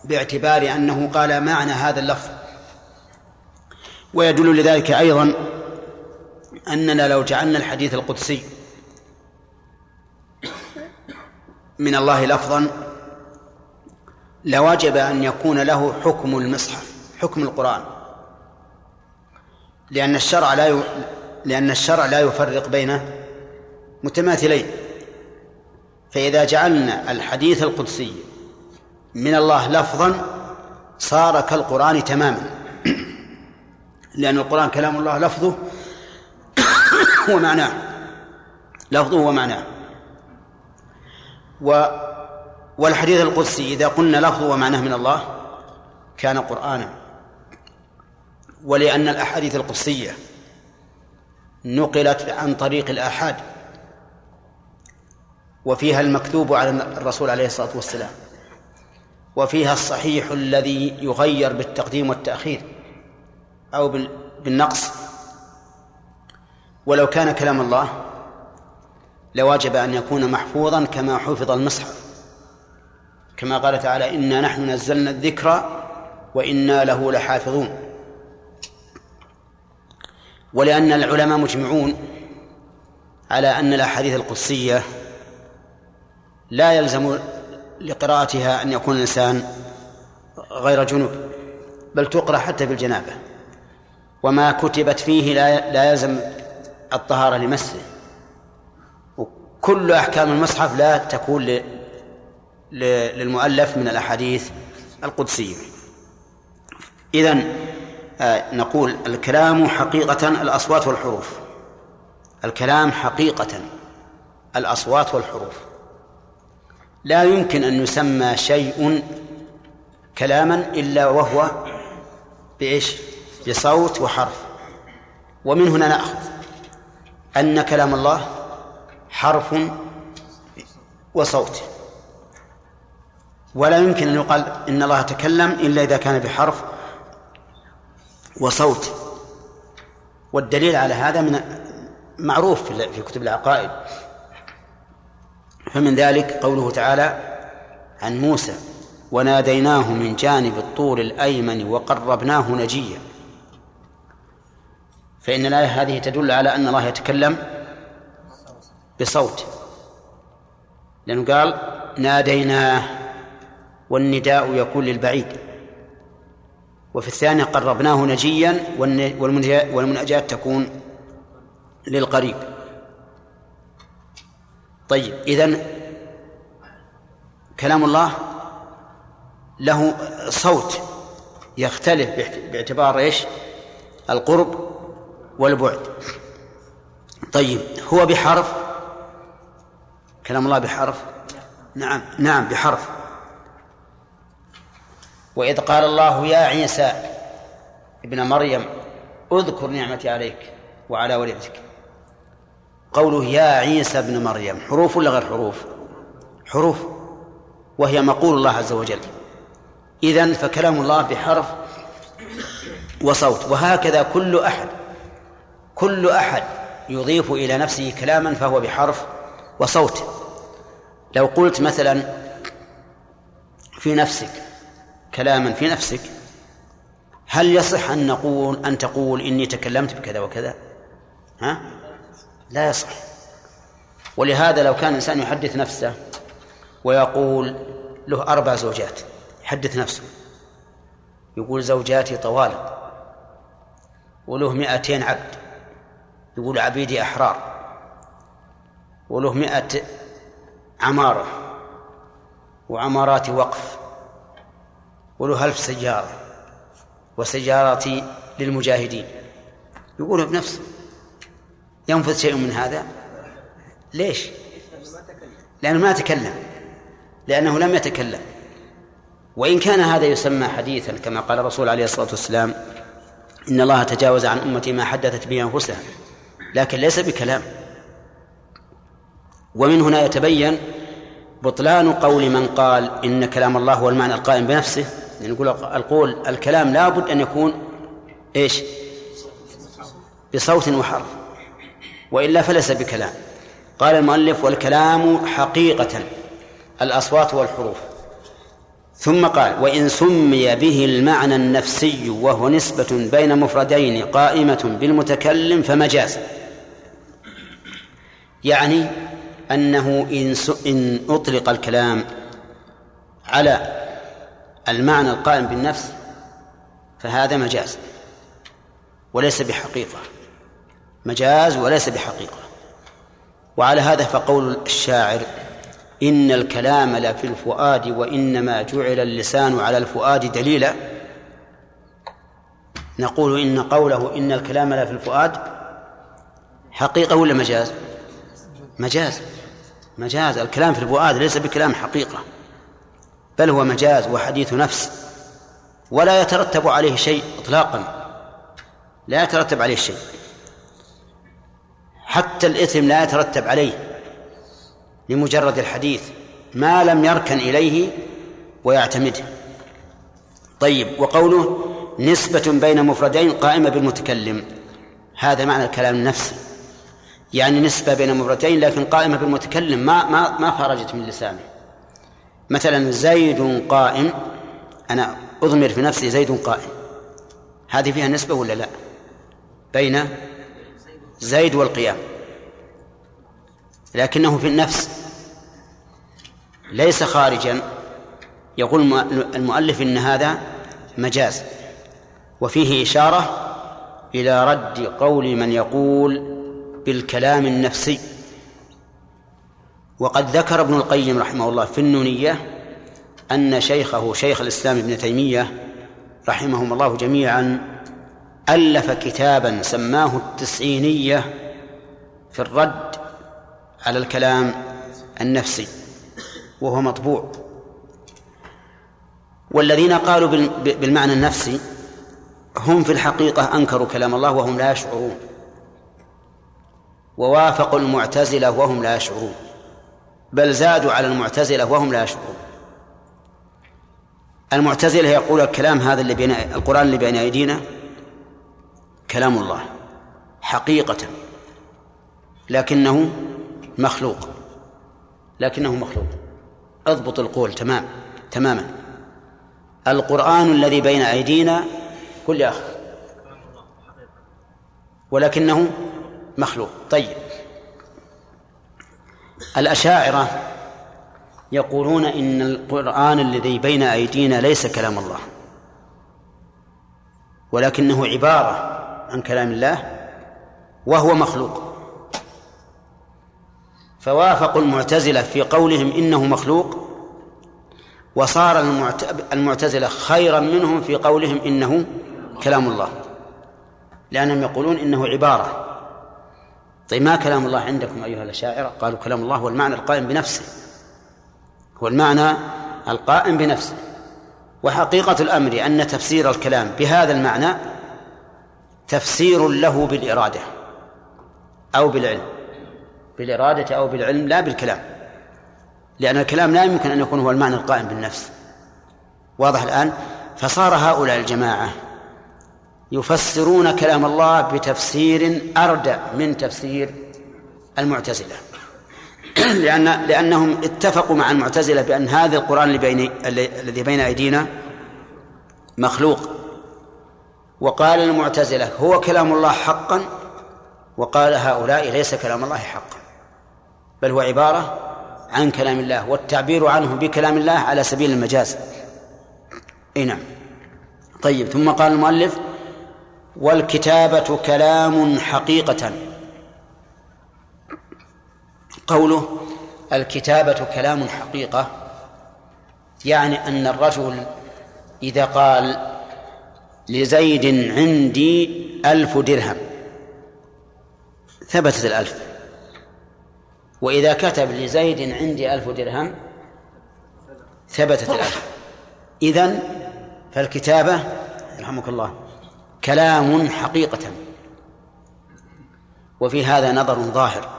باعتبار أنه قال معنى هذا اللفظ. ويدل لذلك أيضا أننا لو جعلنا الحديث القدسي من الله لفظا لوجب أن يكون له حكم المصحف حكم القرآن. لأن الشرع لا لأن الشرع لا يفرق بين متماثلين. فإذا جعلنا الحديث القدسي من الله لفظا صار كالقرآن تماما. لأن القرآن كلام الله لفظه ومعناه لفظه ومعناه و والحديث القدسي إذا قلنا لفظه ومعناه من الله كان قرآنا. ولأن الأحاديث القدسية نقلت عن طريق الآحاد وفيها المكتوب على الرسول عليه الصلاة والسلام وفيها الصحيح الذي يغير بالتقديم والتأخير أو بالنقص. ولو كان كلام الله لواجب أن يكون محفوظا كما حفظ المصحف. كما قال تعالى إنا نحن نزلنا الذكر وإنا له لحافظون. ولأن العلماء مجمعون على أن الأحاديث القدسية لا يلزم لقراءتها أن يكون الإنسان غير جنوب بل تقرأ حتى بالجنابة. وما كتبت فيه لا لا يلزم الطهارة لمسه. وكل أحكام المصحف لا تكون للمؤلف من الأحاديث القدسية. إذن نقول الكلام حقيقة الأصوات والحروف. الكلام حقيقة الأصوات والحروف. لا يمكن أن يسمى شيء كلاما إلا وهو بإيش؟ بصوت وحرف. ومن هنا نأخذ أن كلام الله حرف وصوت. ولا يمكن أن يقال إن الله تكلم إلا إذا كان بحرف وصوت. والدليل على هذا من معروف في كتب العقائد. فمن ذلك قوله تعالى عن موسى وناديناه من جانب الطور الأيمن وقربناه نجيا. فإن الآية هذه تدل على أن الله يتكلم بصوت. لأنه قال ناديناه والنداء يكون للبعيد. وفي الثانية قربناه نجيا والمناجاة تكون للقريب. طيب إذن كلام الله له صوت يختلف باعتبار إيش؟ القرب والبعد. طيب هو بحرف؟ كلام الله بحرف؟ نعم نعم بحرف. وإذ قال الله يا عيسى ابن مريم اذكر نعمتي عليك وعلى والدتك. قوله يا عيسى ابن مريم حروف ولا غير حروف؟ حروف. وهي مقول الله عز وجل. إذن فكلام الله بحرف وصوت. وهكذا كل أحد كل أحد يضيف إلى نفسه كلاما فهو بحرف وصوت. لو قلت مثلا في نفسك كلاما في نفسك هل يصح أن نقول أن تقول إني تكلمت بكذا وكذا؟ ها؟ لا يصح. ولهذا لو كان الإنسان يحدث نفسه ويقول له أربع زوجات يحدث نفسه يقول زوجاتي طوال وله مئتين عبد يقول عبيدي أحرار وله مئة عمارة وعمارات وقف وله ألف سيارة وسيارتي للمجاهدين. يقول بنفسه ينفذ شيء من هذا؟ ليش؟ لأنه ما تكلم لأنه لم يتكلم. وإن كان هذا يسمى حديثا كما قال الرسول عليه الصلاة والسلام إن الله تجاوز عن أمتي ما حدثت به أنفسها. لكن ليس بكلام. ومن هنا يتبين بطلان قول من قال إن كلام الله هو المعنى القائم بنفسه يعني نقول القول الكلام لابد أن يكون إيش؟ بصوت وحرف وإلا فليس بكلام. قال المؤلف والكلام حقيقة الأصوات والحروف. ثم قال وإن سمي به المعنى النفسي وهو نسبة بين مفردين قائمة بالمتكلم فمجاز. يعني أنه إن, أطلق الكلام على المعنى القائم بالنفس فهذا مجاز وليس بحقيقة مجاز وليس بحقيقة. وعلى هذا فقول الشاعر إن الكلام لفي الفؤاد وإنما جعل اللسان على الفؤاد دليلا. نقول إن قوله إن الكلام لفي الفؤاد حقيقة ولا مجاز؟ مجاز مجاز. الكلام في الفؤاد ليس بكلام حقيقة. بل هو مجاز وحديث نفس ولا يترتب عليه شيء إطلاقا. لا يترتب عليه شيء. حتى الإثم لا يترتب عليه لمجرد الحديث. ما لم يركن إليه ويعتمده طيب وقوله نسبة بين مفردين قائمة بالمتكلم. هذا معنى الكلام النفسي يعني نسبة بين مفردين لكن قائمة بالمتكلم. ما ما ما خرجت من لسانه. مثلا زيد قائم أنا أضمر في نفسي زيد قائم. هذه فيها نسبة ولا لا؟ بين زيد والقيام. لكنه في النفس ليس خارجا. يقول المؤلف إن هذا مجاز. وفيه إشارة إلى رد قول من يقول بالكلام النفسي. وقد ذكر ابن القيم رحمه الله في النونية أن شيخه شيخ الإسلام ابن تيمية رحمهم الله جميعا ألف كتابا سماه التسعينية في الرد على الكلام النفسي وهو مطبوع. والذين قالوا بالمعنى النفسي هم في الحقيقة أنكروا كلام الله وهم لا يشعرون ووافقوا المعتزلة وهم لا يشعرون. بل زادوا على المعتزلة وهم لا يشعرون. المعتزلة يقول الكلام هذا اللي بين القرآن اللي بين أيدينا كلام الله حقيقة لكنه مخلوق لكنه مخلوق. اضبط القول تمام تماما. القرآن الذي بين أيدينا كل أخي ولكنه مخلوق. طيب. الأشاعرة يقولون إن القرآن الذي بين أيدينا ليس كلام الله ولكنه عبارة عن كلام الله وهو مخلوق. فوافقوا المعتزلة في قولهم إنه مخلوق وصار المعتزلة خيرا منهم في قولهم إنه كلام الله لأنهم يقولون إنه عبارة. طيب ما كلام الله عندكم أيها الأشاعرة. قالوا كلام الله هو المعنى القائم بنفسه. هو المعنى القائم بنفسه. وحقيقة الأمر أن تفسير الكلام بهذا المعنى تفسير له بالإرادة أو بالعلم. بالإرادة أو بالعلم لا بالكلام. لأن الكلام لا يمكن أن يكون هو المعنى القائم بالنفس. واضح الآن؟ فصار هؤلاء الجماعة يفسرون كلام الله بتفسير أردع من تفسير المعتزلة. لأن لأنهم اتفقوا مع المعتزلة بأن هذا القرآن اللي الذي بين أيدينا مخلوق. وقال المعتزلة هو كلام الله حقا وقال هؤلاء ليس كلام الله حقا بل هو عبارة عن كلام الله والتعبير عنه بكلام الله على سبيل المجاز. إي نعم. طيب ثم قال المؤلف والكتابة كلام حقيقة. قوله الكتابة كلام حقيقة يعني أن الرجل إذا قال لزيد عندي ألف درهم ثبتت الألف. وإذا كتب لزيد عندي ألف درهم ثبتت الألف. إذن فالكتابة رحمك الله كلام حقيقة. وفي هذا نظر ظاهر.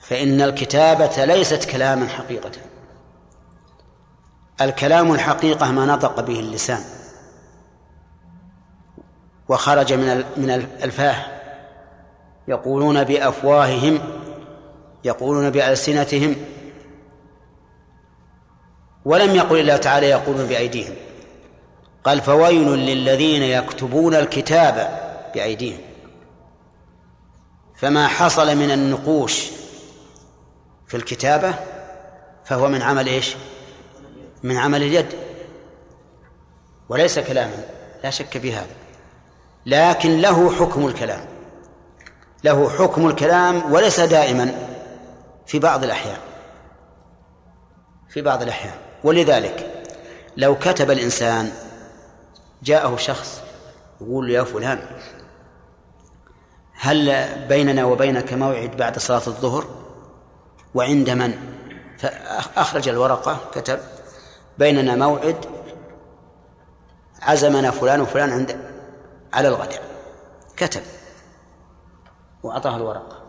فإن الكتابة ليست كلاما حقيقة. الكلام الحقيقة ما نطق به اللسان. وخرج من من الفاه. يقولون بأفواههم يقولون بألسنتهم. ولم يقل الله تعالى يقولون بأيديهم. قال فويل للذين يكتبون الكتاب بأيديهم. فما حصل من النقوش في الكتابة فهو من عمل إيش؟ من عمل اليد. وليس كلاما لا شك في هذا. لكن له حكم الكلام. له حكم الكلام وليس دائما في بعض الأحيان. في بعض الأحيان. ولذلك لو كتب الإنسان جاءه شخص يقول يا فلان هل بيننا وبينك موعد بعد صلاة الظهر؟ وعند من؟ فأخرج الورقة كتب بيننا موعد عزمنا فلان وفلان عند على الغداء كتب وأعطاه الورقة.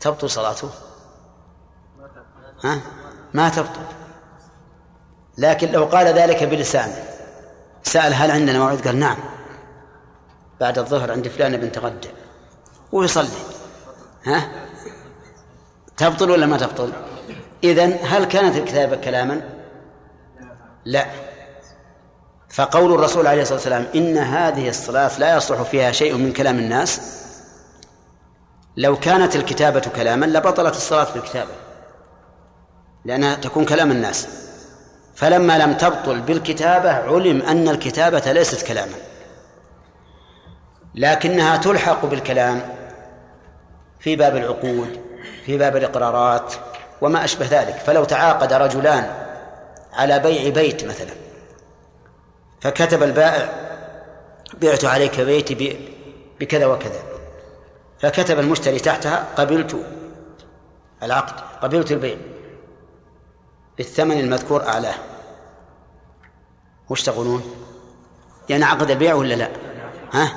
تبطل صلاته؟ ها؟ ما تبطل. لكن لو قال ذلك بلسانه سأل هل عندنا موعد؟ قال نعم. بعد الظهر عند فلان بنت غدة. ويصلي ها؟ تبطل ولا ما تبطل؟ إذن هل كانت الكتابة كلاما؟ لا. فقول الرسول عليه الصلاة والسلام إن هذه الصلاة لا يصلح فيها شيء من كلام الناس. لو كانت الكتابة كلاما لبطلت الصلاة بالكتابة لأنها تكون كلام الناس. فلما لم تبطل بالكتابة علم أن الكتابة ليست كلاما لكنها تلحق بالكلام في باب العقود في باب الإقرارات وما أشبه ذلك. فلو تعاقد رجلان على بيع بيت مثلا فكتب البائع بعت عليك بيتي بكذا وكذا فكتب المشتري تحتها قبلت العقد قبلت البيع بالثمن المذكور أعلاه. وش تقولون؟ ينعقد البيع ولا لا؟ ها؟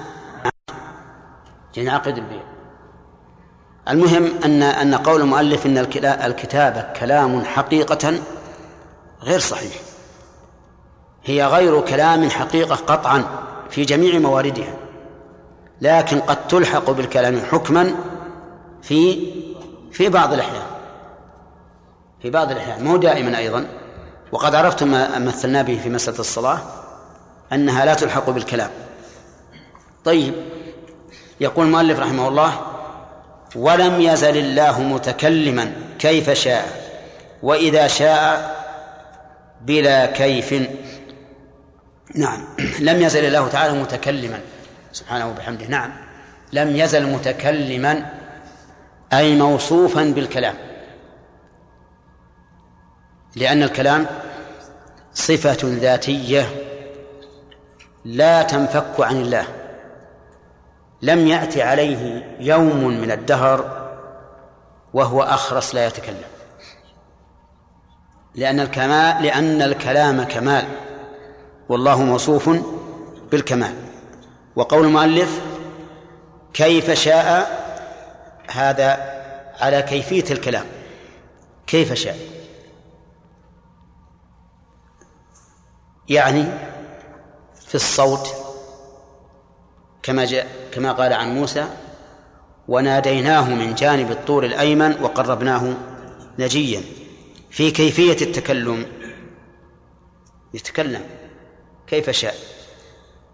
ينعقد البيع. المهم أن أن قول المؤلف أن الكتابة كلام حقيقة غير صحيح. هي غير كلام حقيقة قطعا في جميع مواردها. لكن قد تلحق بالكلام حكما في في بعض الأحيان. في بعض الأحيان. مو دائما أيضا. وقد عرفتم ما مثلنا به في مسألة الصلاة أنها لا تلحق بالكلام. طيب يقول المؤلف رحمه الله ولم يزل الله متكلما كيف شاء وإذا شاء بلا كيف. نعم لم يزل الله تعالى متكلما. سبحانه وبحمده. نعم لم يزل متكلما أي موصوفا بالكلام. لأن الكلام صفة ذاتية لا تنفك عن الله. لم يأتي عليه يوم من الدهر وهو أخرس لا يتكلم. لأن الكمال لأن الكلام كمال. والله موصوف بالكمال. وقول المؤلف كيف شاء هذا على كيفية الكلام. كيف شاء؟ يعني في الصوت كما جاء كما قال عن موسى وناديناه من جانب الطور الأيمن وقربناه نجيا في كيفية التكلم. يتكلم كيف شاء.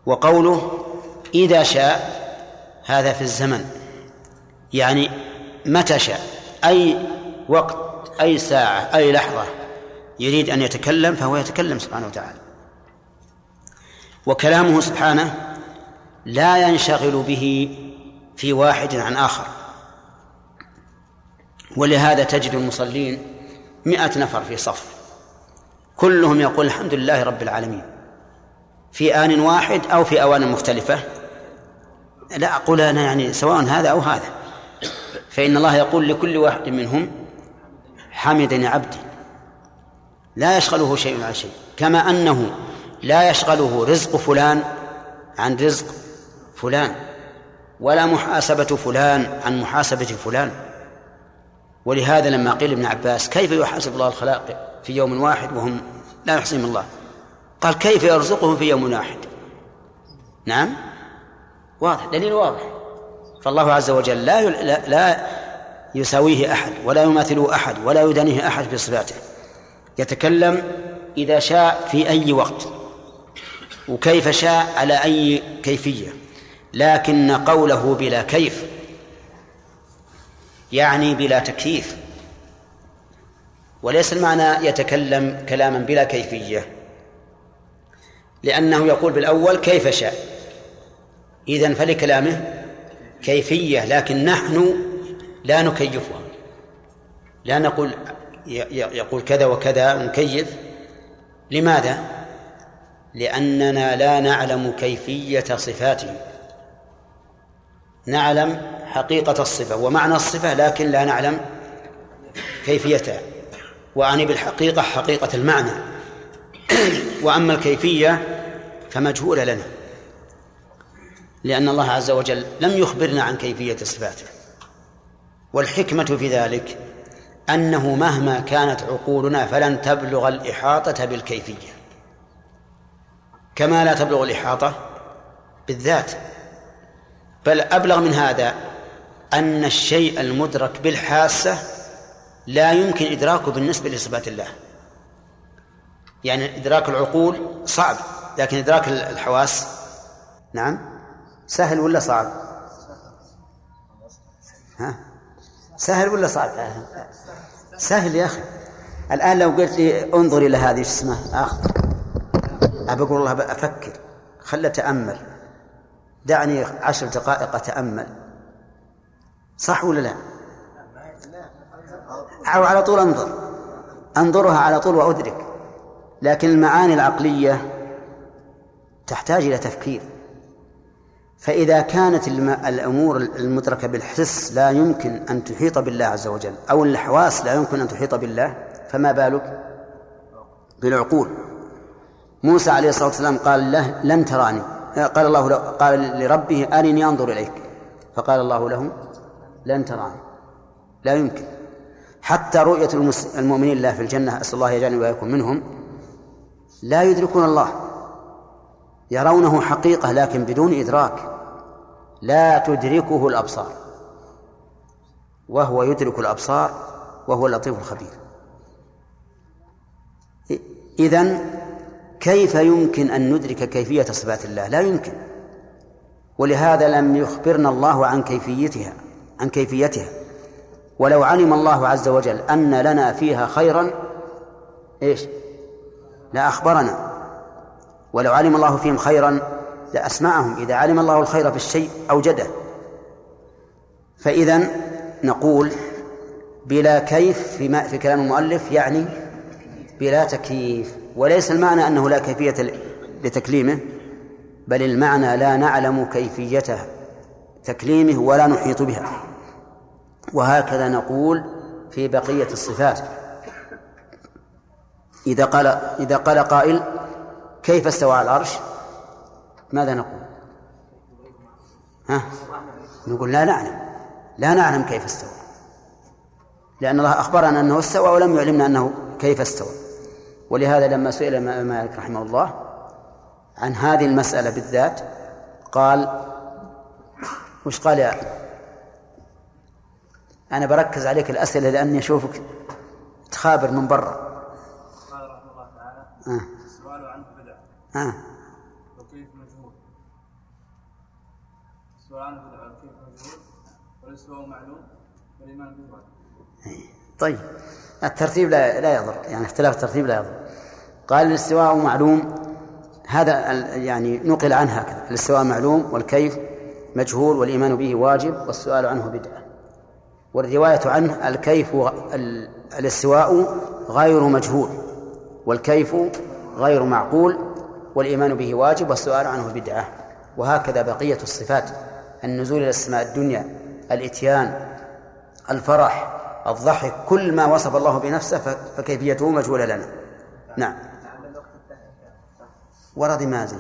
وقوله إذا شاء هذا في الزمن يعني متى شاء أي وقت أي ساعة أي لحظة يريد أن يتكلم فهو يتكلم سبحانه وتعالى. وكلامه سبحانه لا ينشغل به في واحد عن آخر. ولهذا تجد المصلين مئة نفر في صف. كلهم يقول الحمد لله رب العالمين. في آن واحد أو في أوان مختلفة. لا أقول أنا يعني سواء هذا أو هذا. فإن الله يقول لكل واحد منهم حمدني عبدي. لا يشغله شيء عن شيء. كما أنه لا يشغله رزق فلان عن رزق فلان ولا محاسبة فلان عن محاسبة فلان. ولهذا لما قيل ابن عباس كيف يحاسب الله الخلائق في يوم واحد وهم لا يحصيهم الله؟ قال كيف يرزقهم في يوم واحد؟ نعم واضح دليل واضح. فالله عز وجل لا لا يساويه أحد ولا يماثله أحد ولا يدانيه أحد بصفاته يتكلم إذا شاء في أي وقت. وكيف شاء على أي كيفية. لكن قوله بلا كيف يعني بلا تكييف. وليس المعنى يتكلم كلاما بلا كيفية. لأنه يقول بالأول كيف شاء. إذن فلكلامه كيفية لكن نحن لا نكيفها. لا نقول يقول كذا وكذا نكيف. لماذا؟ لأننا لا نعلم كيفية صفاته نعلم حقيقة الصفة ومعنى الصفة لكن لا نعلم كيفيتها. وأعني بالحقيقة حقيقة المعنى. وأما الكيفية فمجهولة لنا. لأن الله عز وجل لم يخبرنا عن كيفية صفاته. والحكمة في ذلك أنه مهما كانت عقولنا فلن تبلغ الإحاطة بالكيفية. كما لا تبلغ الإحاطة بالذات. بل أبلغ من هذا أن الشيء المدرك بالحاسة لا يمكن إدراكه بالنسبة لصفات الله. يعني إدراك العقول صعب لكن إدراك الحواس نعم سهل ولا صعب؟ ها؟ سهل ولا صعب؟ سهل يا أخي. الآن لو قلت لي انظر إلى هذه اسمها آخر. أبى أقول الله أفكر. خل أتأمل. دعني عشر دقائق أتأمل. صح ولا لا؟ أو على طول أنظر. أنظرها على طول وأدرك. لكن المعاني العقلية تحتاج إلى تفكير. فإذا كانت الأمور المدركة بالحس لا يمكن أن تحيط بالله عز وجل أو الحواس لا يمكن أن تحيط بالله فما بالك؟ بالعقول. موسى عليه الصلاة والسلام قال له لن تراني. قال الله له قال لربه أرني أنظر إليك. فقال الله له لن تراني. لا يمكن. حتى رؤية المؤمنين الله في الجنة أسأل الله يجعلني وإياكم منهم لا يدركون الله. يرونه حقيقة لكن بدون إدراك. لا تدركه الأبصار. وهو يدرك الأبصار وهو اللطيف الخبير. إذن كيف يمكن أن ندرك كيفية صفات الله؟ لا يمكن. ولهذا لم يخبرنا الله عن كيفيتها عن كيفيتها. ولو علم الله عز وجل أن لنا فيها خيرا إيش؟ لأخبرنا ولو علم الله فيهم خيرا لأسمعهم إذا علم الله الخير في الشيء أوجده. فإذا نقول بلا كيف في, ما في كلام المؤلف يعني بلا تكييف. وليس المعنى أنه لا كيفية لتكليمه بل المعنى لا نعلم كيفيته تكليمه ولا نحيط بها. وهكذا نقول في بقية الصفات. إذا قال إذا قال قائل كيف استوى على العرش؟ ماذا نقول؟ ها؟ نقول لا نعلم لا نعلم كيف استوى. لأن الله أخبرنا أنه استوى ولم يعلمنا أنه كيف استوى. ولهذا لما سئل مالك رحمه الله عن هذه المسألة بالذات قال وش قال؟ يا أنا بركز عليك الأسئلة لأني أشوفك تخابر من برا. قال رحمه الله تعالى آه. السؤال عنه بدعة آه. وكيف مجهول؟ السؤال عنه بدعة وكيف مجهول؟ والاستواء معلوم والإيمان به طيب. الترتيب لا لا يضر. يعني اختلاف الترتيب لا يضر. قال الاستواء معلوم. هذا يعني نقل عنه هكذا. الاستواء معلوم والكيف مجهول والإيمان به واجب والسؤال عنه بدعة. والرواية عنه الكيف الاستواء غير مجهول والكيف غير معقول والإيمان به واجب والسؤال عنه بدعة. وهكذا بقية الصفات. النزول إلى السماء الدنيا الإتيان الفرح الضحك كل ما وصف الله بنفسه فكيفيته مجهولة لنا. نعم. ورد مازن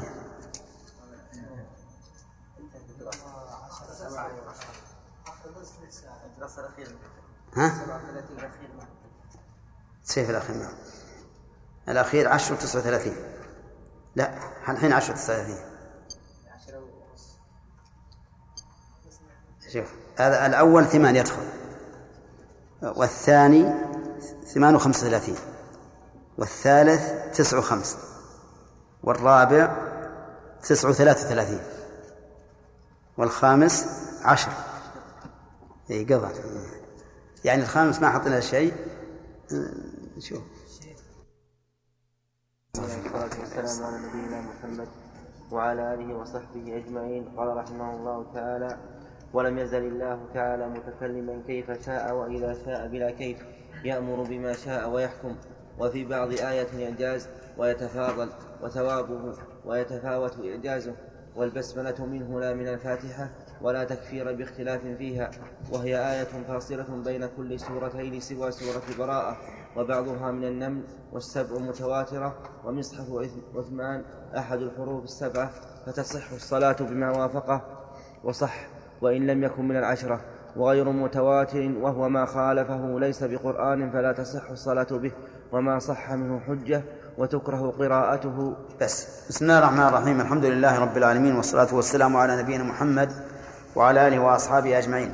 ها؟ سيف الأخير نعم. الأخير عشر وتسعة وثلاثين. لا الحين عشر وتسعة وثلاثين. شوف هذا الأول ثمان يدخل والثاني ثمان وخمسة وثلاثين والثالث تسع وخمس والرابع تسع وثلاثة وثلاثين والخامس عشر. إي قضى يعني الخامس ما حطينا شيء. نشوف والسلام على نبينا محمد وعلى آله وصحبه أجمعين. قال رحمه الله تعالى ولم يزل الله تعالى متكلما كيف شاء وإذا شاء بلا كيف يأمر بما شاء ويحكم. وفي بعض آية إعجاز ويتفاضل وثوابه ويتفاوت إعجازه والبسملة منه لا من الفاتحة ولا تكفير باختلاف فيها وهي آية فاصلة بين كل سورتين سوى سورة براءة وبعضها من النمل والسبع متواترة ومصحف عثمان أحد الحروف السبعة فتصح الصلاة بما وافقه وصح وإن لم يكن من العشرة وغير متواتر وهو ما خالفه ليس بقرآن فلا تصح الصلاة به وما صح منه حجة وتكره قراءته. بس. بسم الله الرحمن الرحيم. الحمد لله رب العالمين والصلاة والسلام على نبينا محمد وعلى آله وأصحابه أجمعين.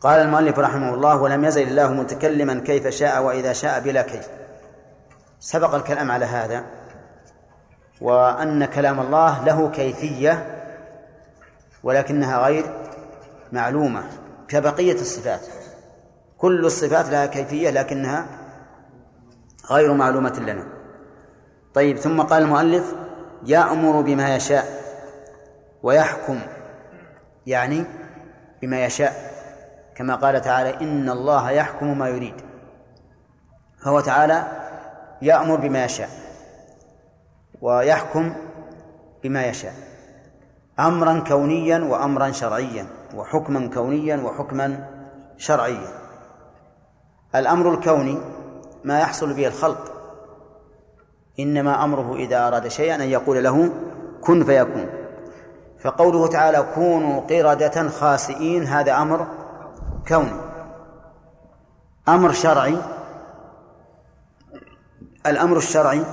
قال المؤلف رحمه الله ولم يزل الله متكلما كيف شاء وإذا شاء بلا كيف. سبق الكلام على هذا وأن كلام الله له كيفية ولكنها غير معلومة كبقية الصفات. كل الصفات لها كيفية لكنها غير معلومة لنا. طيب ثم قال المؤلف يأمر بما يشاء ويحكم يعني بما يشاء كما قال تعالى إن الله يحكم ما يريد. فهو تعالى يأمر بما يشاء ويحكم بما يشاء أمرا كونيا وأمرا شرعيا وحكما كونيا وحكما شرعيا. الأمر الكوني ما يحصل به الخلق. إنما أمره إذا أراد شيئا أن يقول له كن فيكون. فقوله تعالى كونوا قردة خاسئين هذا أمر كوني. أمر شرعي. الأمر الشرعي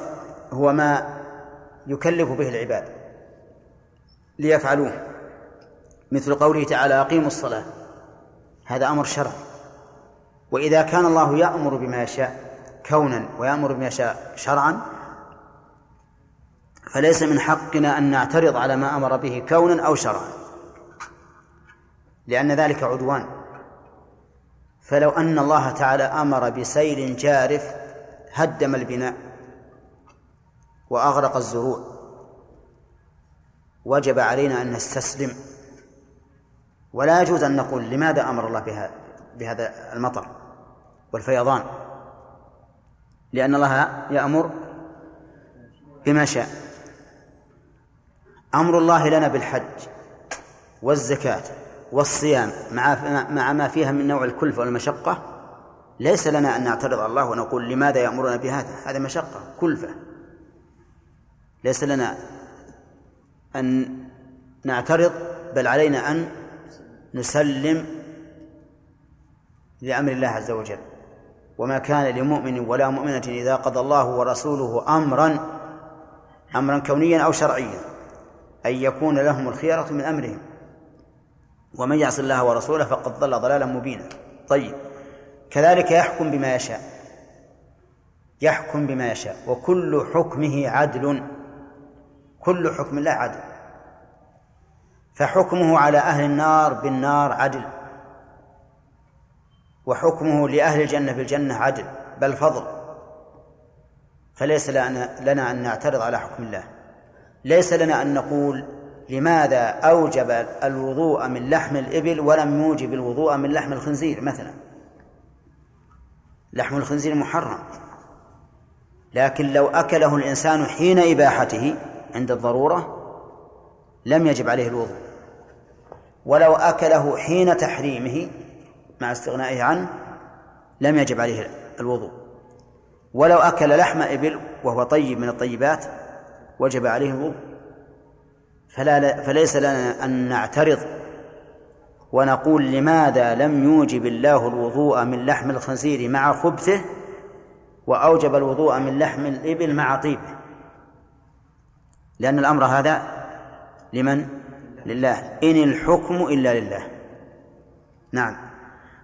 هو ما يكلف به العباد ليفعلوه. مثل قوله تعالى أقيموا الصلاة هذا أمر شرعي. وإذا كان الله يأمر بما يشاء كونا ويأمر بما يشاء شرعا فليس من حقنا أن نعترض على ما أمر به كونا أو شرعا. لأن ذلك عدوان. فلو أن الله تعالى أمر بسيل جارف هدم البناء وأغرق الزروع. وجب علينا أن نستسلم. ولا يجوز أن نقول لماذا أمر الله بهذا المطر والفيضان. لأن الله يأمر بما شاء. أمر الله لنا بالحج والزكاة والصيام مع مع ما فيها من نوع الكلفة والمشقة. ليس لنا أن نعترض على الله ونقول لماذا يأمرنا بهذا؟ هذا مشقة كلفة. ليس لنا أن نعترض بل علينا أن نسلم لأمر الله عز وجل. وما كان لمؤمن ولا مؤمنة إذا قضى الله ورسوله أمرا أمرا كونيا أو شرعيا أن يكون لهم الخيرة من أمرهم. ومن يعص الله ورسوله فقد ضل ضلالا مبينا. طيب كذلك يحكم بما يشاء. يحكم بما يشاء. وكل حكمه عدل. كل حكم الله عدل. فحكمه على أهل النار بالنار عدل. وحكمه لأهل الجنة بالجنة عدل بل فضل. فليس لنا أن نعترض على حكم الله. ليس لنا أن نقول لماذا أوجب الوضوء من لحم الإبل ولم يوجب الوضوء من لحم الخنزير مثلا. لحم الخنزير محرم. لكن لو أكله الإنسان حين إباحته عند الضرورة لم يجب عليه الوضوء. ولو أكله حين تحريمه مع استغنائه عنه لم يجب عليه الوضوء. ولو أكل لحم إبل وهو طيب من الطيبات وجب عليه الوضوء. فلا فليس لنا أن نعترض ونقول لماذا لم يوجب الله الوضوء من لحم الخنزير مع خبثه وأوجب الوضوء من لحم الإبل مع طيبه؟ لأن الأمر هذا لمن؟ لله. إن الحكم إلا لله. نعم.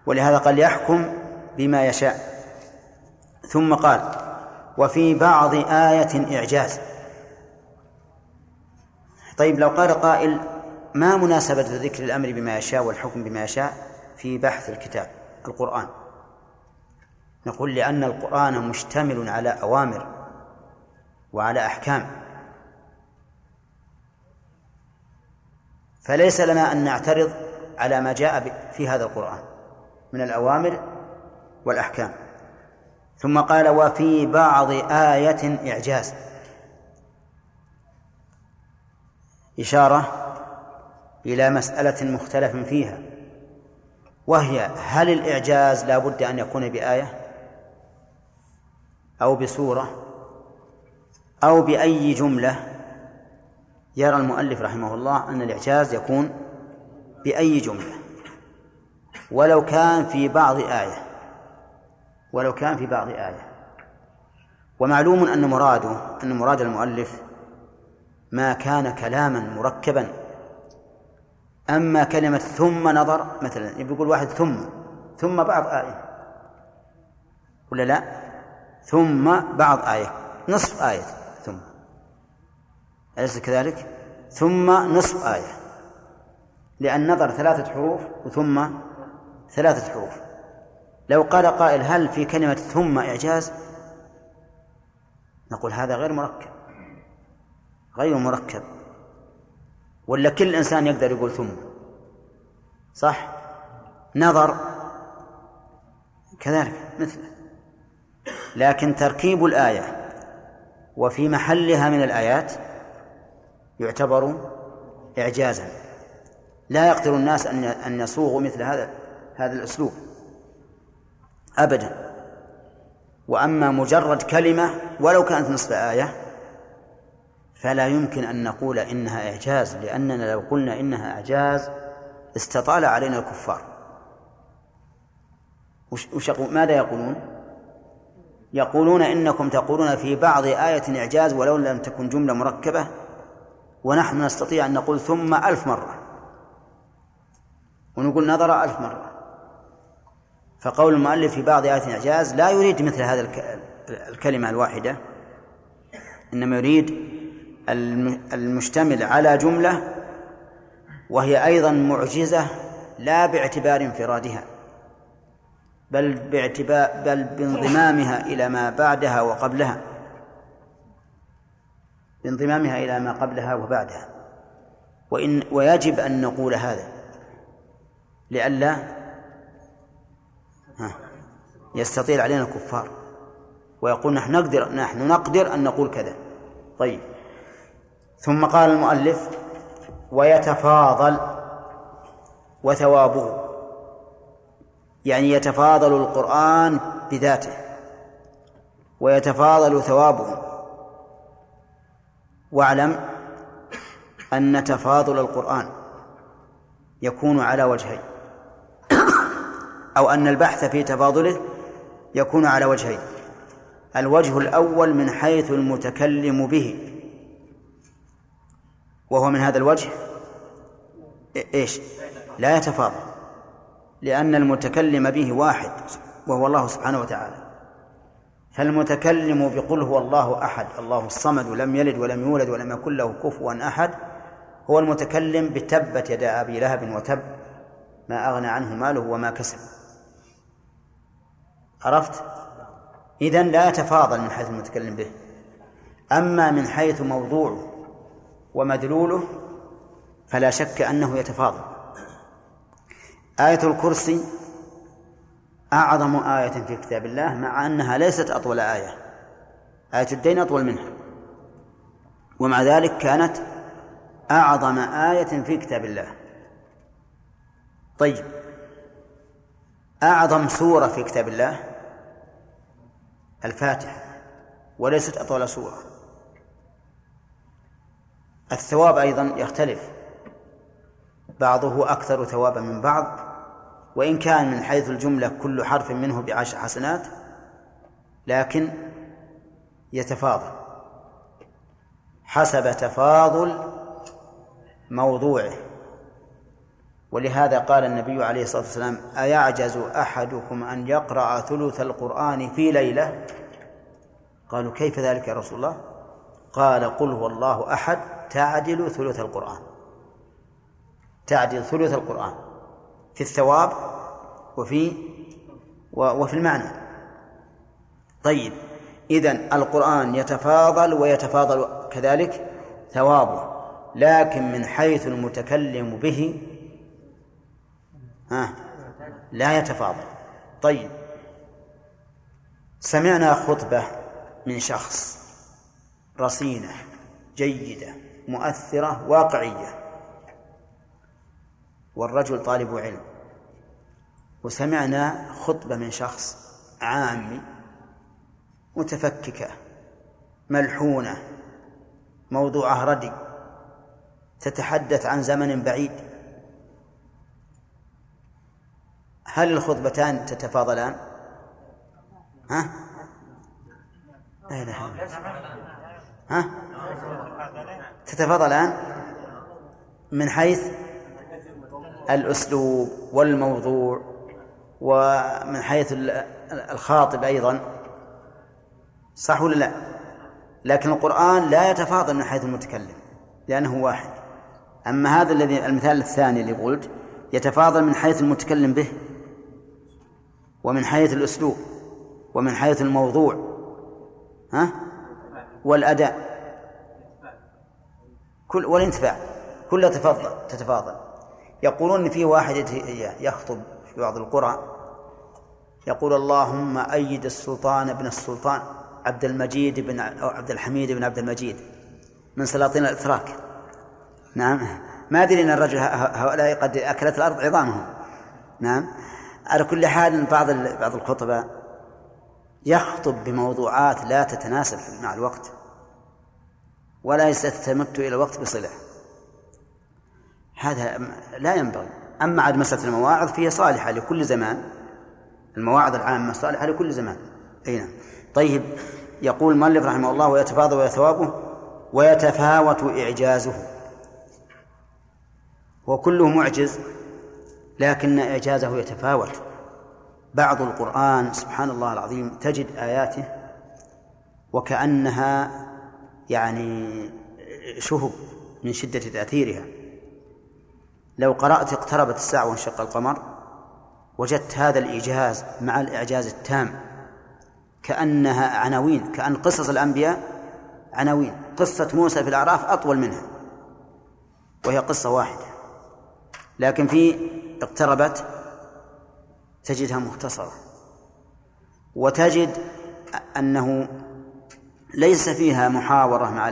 ولهذا قال يحكم بما يشاء. ثم قال وفي بعض آية إعجاز. طيب لو قال قائل ما مناسبة ذكر الأمر بما يشاء والحكم بما يشاء في بحث الكتاب القرآن. نقول لأن القرآن مشتمل على أوامر وعلى أحكام. فليس لنا أن نعترض على ما جاء في هذا القرآن. من الأوامر والأحكام. ثم قال وفي بعض آية إعجاز. إشارة إلى مسألة مختلف فيها. وهي هل الإعجاز لا بد أن يكون بآية؟ أو بسورة؟ أو بأي جملة؟ يرى المؤلف رحمه الله أن الإعجاز يكون بأي جملة. ولو كان في بعض آية. ولو كان في بعض آية. ومعلوم أن مراده أن مراد المؤلف ما كان كلاما مركبا. أما كلمة ثم نظر مثلا يقول واحد ثم ثم بعض آية. ولا لا؟ ثم بعض آية. نصف آية ثم. أليس كذلك؟ ثم نصف آية. لأن نظر ثلاثة حروف وثم ثلاثة حروف. لو قال قائل هل في كلمة ثم إعجاز؟ نقول هذا غير مركب. غير مركب. ولا كل إنسان يقدر يقول ثم. صح؟ نظر. كذلك مثله. لكن تركيب الآية وفي محلها من الآيات يعتبر إعجازا. لا يقدر الناس أن أن يصوغوا مثل هذا. هذا الأسلوب. أبدا. وأما مجرد كلمة ولو كانت نصف آية فلا يمكن أن نقول إنها إعجاز لأننا لو قلنا إنها إعجاز استطال علينا الكفار. وش ماذا يقولون؟ يقولون إنكم تقولون في بعض آية إعجاز ولو لم تكن جملة مركبة ونحن نستطيع أن نقول ثم ألف مرة. ونقول نظر ألف مرة. فقول المؤلف في بعض آيات الإعجاز لا يريد مثل هذا الكلمة الواحدة إنما يريد المشتمل على جملة وهي أيضا معجزة لا باعتبار انفرادها بل باعتبار بل بانضمامها إلى ما بعدها وقبلها. بانضمامها إلى ما قبلها وبعدها. وإن ويجب أن نقول هذا لئلا يستطيل علينا الكفار. ويقول نحن نقدر نحن نقدر أن نقول كذا. طيب. ثم قال المؤلف ويتفاضل وثوابه. يعني يتفاضل القرآن بذاته. ويتفاضل ثوابه. واعلم أن تفاضل القرآن يكون على وجهين. أو أن البحث في تفاضله يكون على وجهين. الوجه الأول من حيث المتكلم به. وهو من هذا الوجه؟ إيش؟ لا يتفاضل. لأن المتكلم به واحد وهو الله سبحانه وتعالى. فالمتكلم بقل هو الله أحد الله الصمد لم يلد ولم يولد ولم يكن له كفوا أحد هو المتكلم بتبت يدا أبي لهب وتب ما أغنى عنه ماله وما كسب. عرفت؟ إذن لا يتفاضل من حيث المتكلم به. أما من حيث موضوعه ومدلوله فلا شك أنه يتفاضل. آية الكرسي أعظم آية في كتاب الله مع أنها ليست أطول آية. آية الدين أطول منها. ومع ذلك كانت أعظم آية في كتاب الله. طيب. أعظم سورة في كتاب الله الفاتحة وليست أطول سورة. الثواب أيضا يختلف. بعضه أكثر ثوابا من بعض وإن كان من حيث الجملة كل حرف منه بعشر حسنات لكن يتفاضل. حسب تفاضل موضوعه. ولهذا قال النبي عليه الصلاة والسلام أيعجز أحدكم أن يقرأ ثلث القرآن في ليلة؟ قالوا كيف ذلك يا رسول الله؟ قال قل هو الله أحد تعدل ثلث القرآن. تعدل ثلث القرآن في الثواب وفي وفي المعنى. طيب إذن القرآن يتفاضل ويتفاضل كذلك ثوابه لكن من حيث المتكلم به ها؟ لا يتفاضل. طيب. سمعنا خطبة من شخص رصينة جيدة مؤثرة واقعية. والرجل طالب علم. وسمعنا خطبة من شخص عامي متفككة ملحونة موضوعها ردي تتحدث عن زمن بعيد. هل الخطبتان تتفاضلان؟ ها؟ لا إله ها؟ تتفاضلان من حيث الأسلوب والموضوع ومن حيث الخاطب أيضا صح ولا لا؟ لكن القرآن لا يتفاضل من حيث المتكلم لأنه واحد أما هذا الذي المثال الثاني اللي قلت يتفاضل من حيث المتكلم به ومن حيث الأسلوب ومن حيث الموضوع ها؟ والأداء. كل والانتفاع. كلها تفضل تتفاضل. يقولون في واحد يخطب في بعض القرى يقول اللهم أيد السلطان ابن السلطان عبد المجيد بن أو عبد الحميد بن عبد المجيد من سلاطين الإتراك. نعم. ما أدري أن الرجل هؤلاء قد أكلت الأرض عظامهم. نعم. على كل حال بعض بعض الخطباء يخطب بموضوعات لا تتناسب مع الوقت ولا يستمت إلى الوقت بصلة. هذا لا ينبغي. أما عاد مسألة المواعظ فهي صالحة لكل زمان. المواعظ العامة صالحة لكل زمان. أي نعم. طيب يقول المؤلف رحمه الله ويتفاضل ثوابه ويتفاوت إعجازه. وكله معجز. لكن إعجازه يتفاوت. بعض القرآن سبحان الله العظيم تجد آياته وكأنها يعني شهب من شدة تأثيرها. لو قرأت اقتربت الساعة وانشق القمر وجدت هذا الإيجاز مع الإعجاز التام. كأنها عناوين كأن قصص الأنبياء عناوين. قصة موسى في الأعراف أطول منها وهي قصة واحدة. لكن في اقتربت تجدها مختصرة. وتجد أنه ليس فيها محاورة مع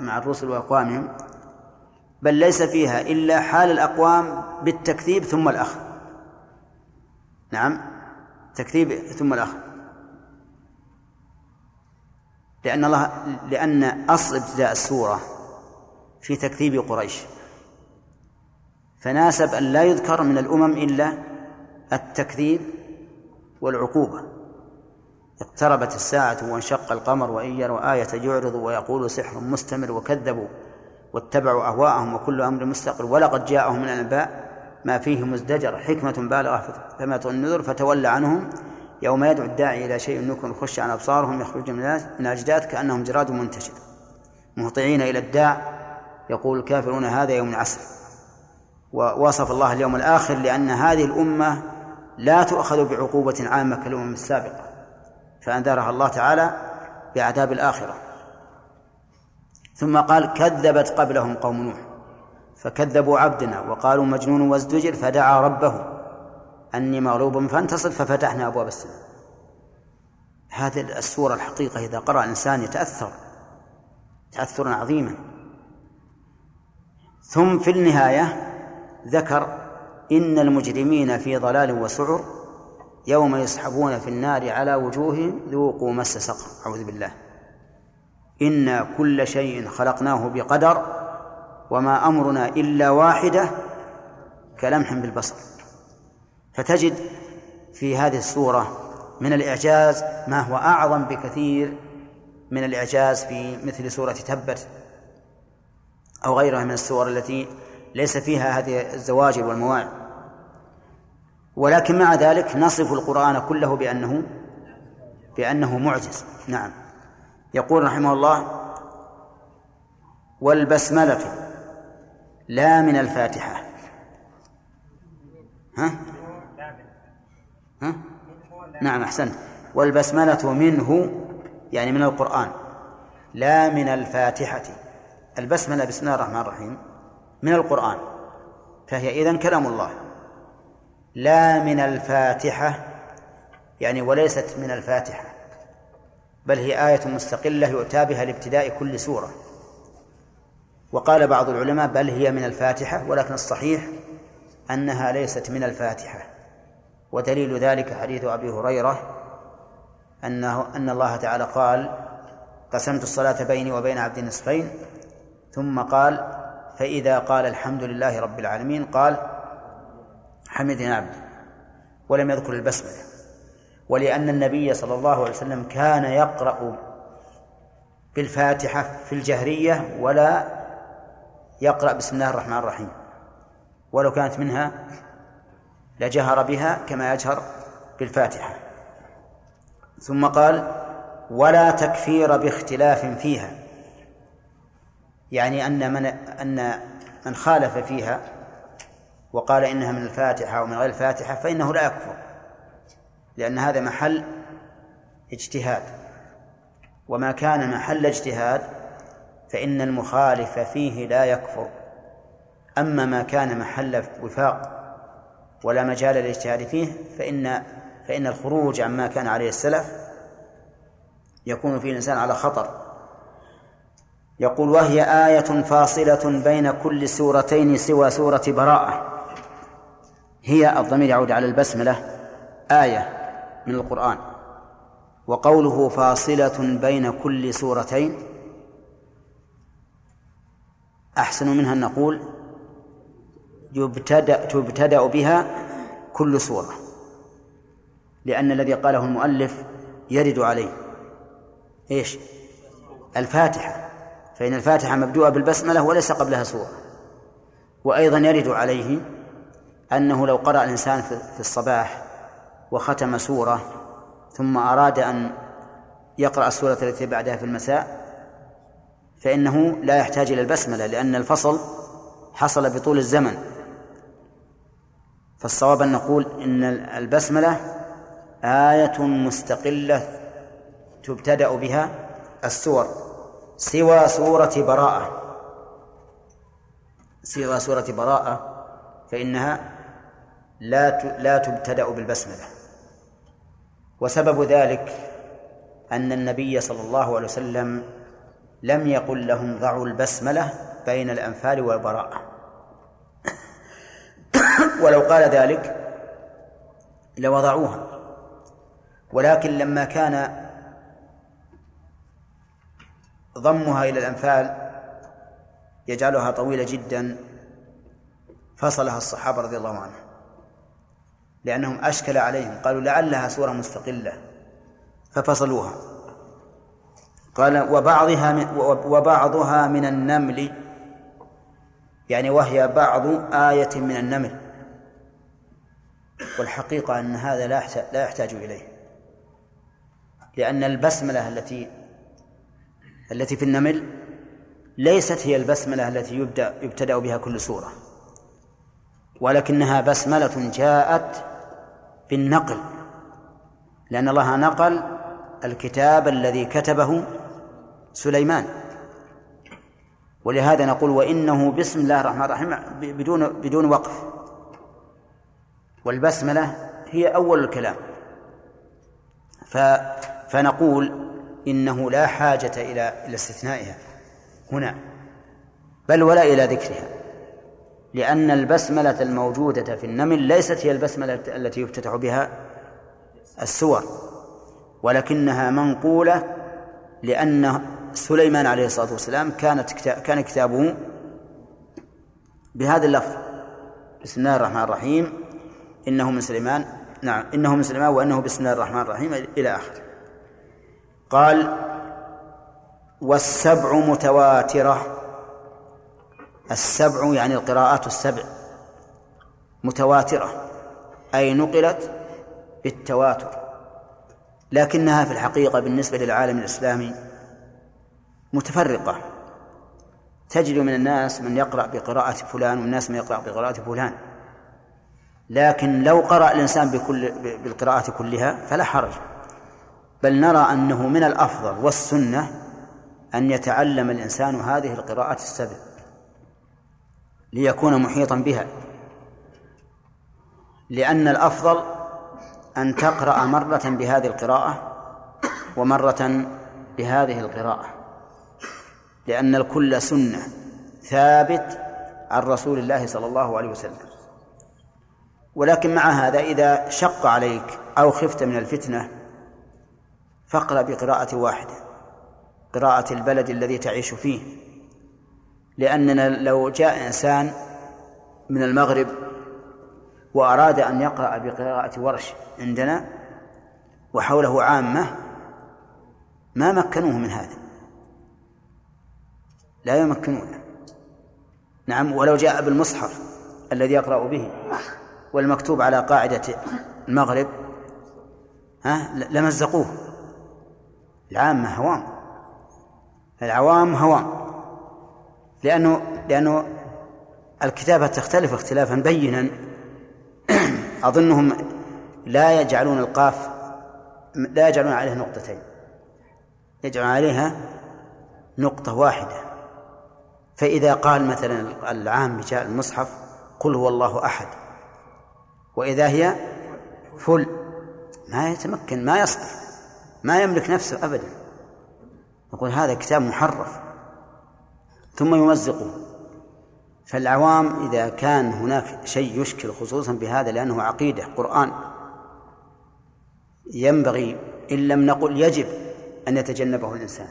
مع الرسل وأقوامهم بل ليس فيها إلا حال الأقوام بالتكذيب ثم الأخذ. نعم تكذيب ثم الأخذ. لأن الله لأن أصل ابتداء السورة في تكذيب قريش. فناسب أن لا يذكر من الأمم إلا التكذيب والعقوبة. اقتربت الساعة وانشق القمر وإن يروا آية يعرضوا ويقولوا سحر مستمر وكذبوا واتبعوا أهواءهم وكل أمر مستقر. ولقد جاءهم من الأنباء ما فيه مزدجر حكمة بالغة. فما النذر فتولى عنهم يوم يدعو الداعي إلى شيء نكر خش عن أبصارهم يخرج من الأجداث كأنهم جراد منتشر. مهطعين إلى الداع. يقول الكافرون هذا يوم عسر ووصف الله اليوم الآخر لأن هذه الأمة لا تؤخذ بعقوبة عامة كالأمم السابقة فأنذرها الله تعالى بعذاب الآخرة. ثم قال كذبت قبلهم قوم نوح فكذبوا عبدنا وقالوا مجنون وازدجر فدعا ربه أني مغلوب فانتصر ففتحنا أبواب السماء. هذه السورة الحقيقة إذا قرأ الإنسان يتأثر تأثرا عظيما. ثم في النهاية ذكر إن المجرمين في ضلال وسعر يوم يسحبون في النار على وجوههم ذوقوا مس سقر. أعوذ بالله. إنا كل شيء خلقناه بقدر وما أمرنا إلا واحدة كلمح بالبصر. فتجد في هذه السورة من الإعجاز ما هو أعظم بكثير من الإعجاز في مثل سورة تبت أو غيرها من السور التي ليس فيها هذه الزواجر والمواعظ ولكن مع ذلك نصف القرآن كله بأنه بأنه معجز. نعم. يقول رحمه الله والبسملة لا من الفاتحة. ها؟ ها؟ نعم أحسنت. والبسملة منه يعني من القرآن. لا من الفاتحة. البسملة بسم الله الرحمن الرحيم. من القرآن. فهي إذن كلام الله. لا من الفاتحة يعني وليست من الفاتحة بل هي آية مستقلة يؤتى بها لابتداء كل سورة. وقال بعض العلماء بل هي من الفاتحة ولكن الصحيح أنها ليست من الفاتحة. ودليل ذلك حديث أبي هريرة أنه أن الله تعالى قال قسمت الصلاة بيني وبين عبدي نصفين ثم قال فإذا قال الحمد لله رب العالمين قال حمدنا عبدي. ولم يذكر البسملة. ولأن النبي صلى الله عليه وسلم كان يقرأ بالفاتحة في الجهرية ولا يقرأ بسم الله الرحمن الرحيم. ولو كانت منها لجهر بها كما يجهر بالفاتحة. ثم قال ولا تكفير باختلاف فيها. يعني أن من أن من خالف فيها وقال إنها من الفاتحة ومن غير الفاتحة فإنه لا يكفر لأن هذا محل اجتهاد. وما كان محل اجتهاد فإن المخالف فيه لا يكفر. أما ما كان محل وفاق ولا مجال للاجتهاد فيه فإن فإن الخروج عما كان عليه السلف يكون فيه الإنسان على خطر. يقول وهي آية فاصلة بين كل سورتين سوى سورة براءة. هي الضمير يعود على البسملة آية من القرآن. وقوله فاصلة بين كل سورتين. أحسن منها أن نقول يبتدأ تبتدأ بها كل سورة. لأن الذي قاله المؤلف يرد عليه. إيش؟ الفاتحة. فإن الفاتحة مبدوءة بالبسملة وليس قبلها سورة. وأيضا يرد عليه أنه لو قرأ الإنسان في الصباح وختم سورة ثم أراد أن يقرأ السورة التي بعدها في المساء فإنه لا يحتاج إلى البسملة لأن الفصل حصل بطول الزمن. فالصواب أن نقول إن البسملة آية مستقلة تبتدأ بها السور. سوى سورة براءة. سوى سورة براءة فإنها لا لا تبتدأ بالبسملة. وسبب ذلك أن النبي صلى الله عليه وسلم لم يقل لهم ضعوا البسملة بين الأنفال والبراءة. ولو قال ذلك لوضعوها. ولكن لما كان ضمها إلى الأنفال يجعلها طويلة جدا فصلها الصحابة رضي الله عنهم لأنهم أشكل عليهم قالوا لعلها سورة مستقلة ففصلوها. قال وبعضها من وبعضها من النمل يعني وهي بعض آية من النمل. والحقيقة أن هذا لا لا يحتاج إليه لأن البسملة التي التي في النمل ليست هي البسملة التي يبدأ يبتدأ بها كل سورة. ولكنها بسملة جاءت بالنقل لأن الله نقل الكتاب الذي كتبه سليمان. ولهذا نقول وإنه بسم الله الرحمن الرحيم بدون بدون وقف. والبسملة هي أول الكلام. ف فنقول إنه لا حاجة إلى إلى استثنائها هنا بل ولا إلى ذكرها لأن البسملة الموجودة في النمل ليست هي البسملة التي يفتتح بها السور ولكنها منقولة لأن سليمان عليه الصلاة والسلام كانت كان كتابه بهذا اللفظ. بسم الله الرحمن الرحيم. إنه من سليمان نعم إنه من سليمان وأنه بسم الله الرحمن الرحيم إلى آخره. قال والسبع متواترة. السبع يعني القراءات السبع متواترة أي نقلت بالتواتر لكنها في الحقيقة بالنسبة للعالم الإسلامي متفرقة. تجد من الناس من يقرأ بقراءة فلان والناس من يقرأ بقراءة فلان. لكن لو قرأ الإنسان بكل بالقراءة كلها فلا حرج. بل نرى أنه من الأفضل والسنة أن يتعلم الإنسان هذه القراءات السبع ليكون محيطا بها. لأن الأفضل أن تقرأ مرة بهذه القراءة ومرة بهذه القراءة لأن الكل سنة ثابت عن رسول الله صلى الله عليه وسلم. ولكن مع هذا إذا شق عليك أو خفت من الفتنة فاقرأ بقراءة واحدة قراءة البلد الذي تعيش فيه. لأننا لو جاء إنسان من المغرب وأراد أن يقرأ بقراءة ورش عندنا وحوله عامة ما مكنوه من هذا. لا يمكنونه. نعم ولو جاء بالمصحف الذي يقرأ به والمكتوب على قاعدة المغرب ها لمزقوه. العامة هوام العوام هوام لأنه لأنه الكتابة تختلف اختلافا بينا. أظنهم لا يجعلون القاف لا يجعلون عليها نقطتين. يجعلون عليها نقطة واحدة. فإذا قال مثلا العام بجاء المصحف قل هو الله أحد. وإذا هي فل ما يتمكن ما يصبر ما يملك نفسه أبدا. يقول هذا كتاب محرف. ثم يمزقه. فالعوام إذا كان هناك شيء يشكل خصوصا بهذا لأنه عقيدة قرآن. ينبغي إن لم نقل يجب أن يتجنبه الإنسان.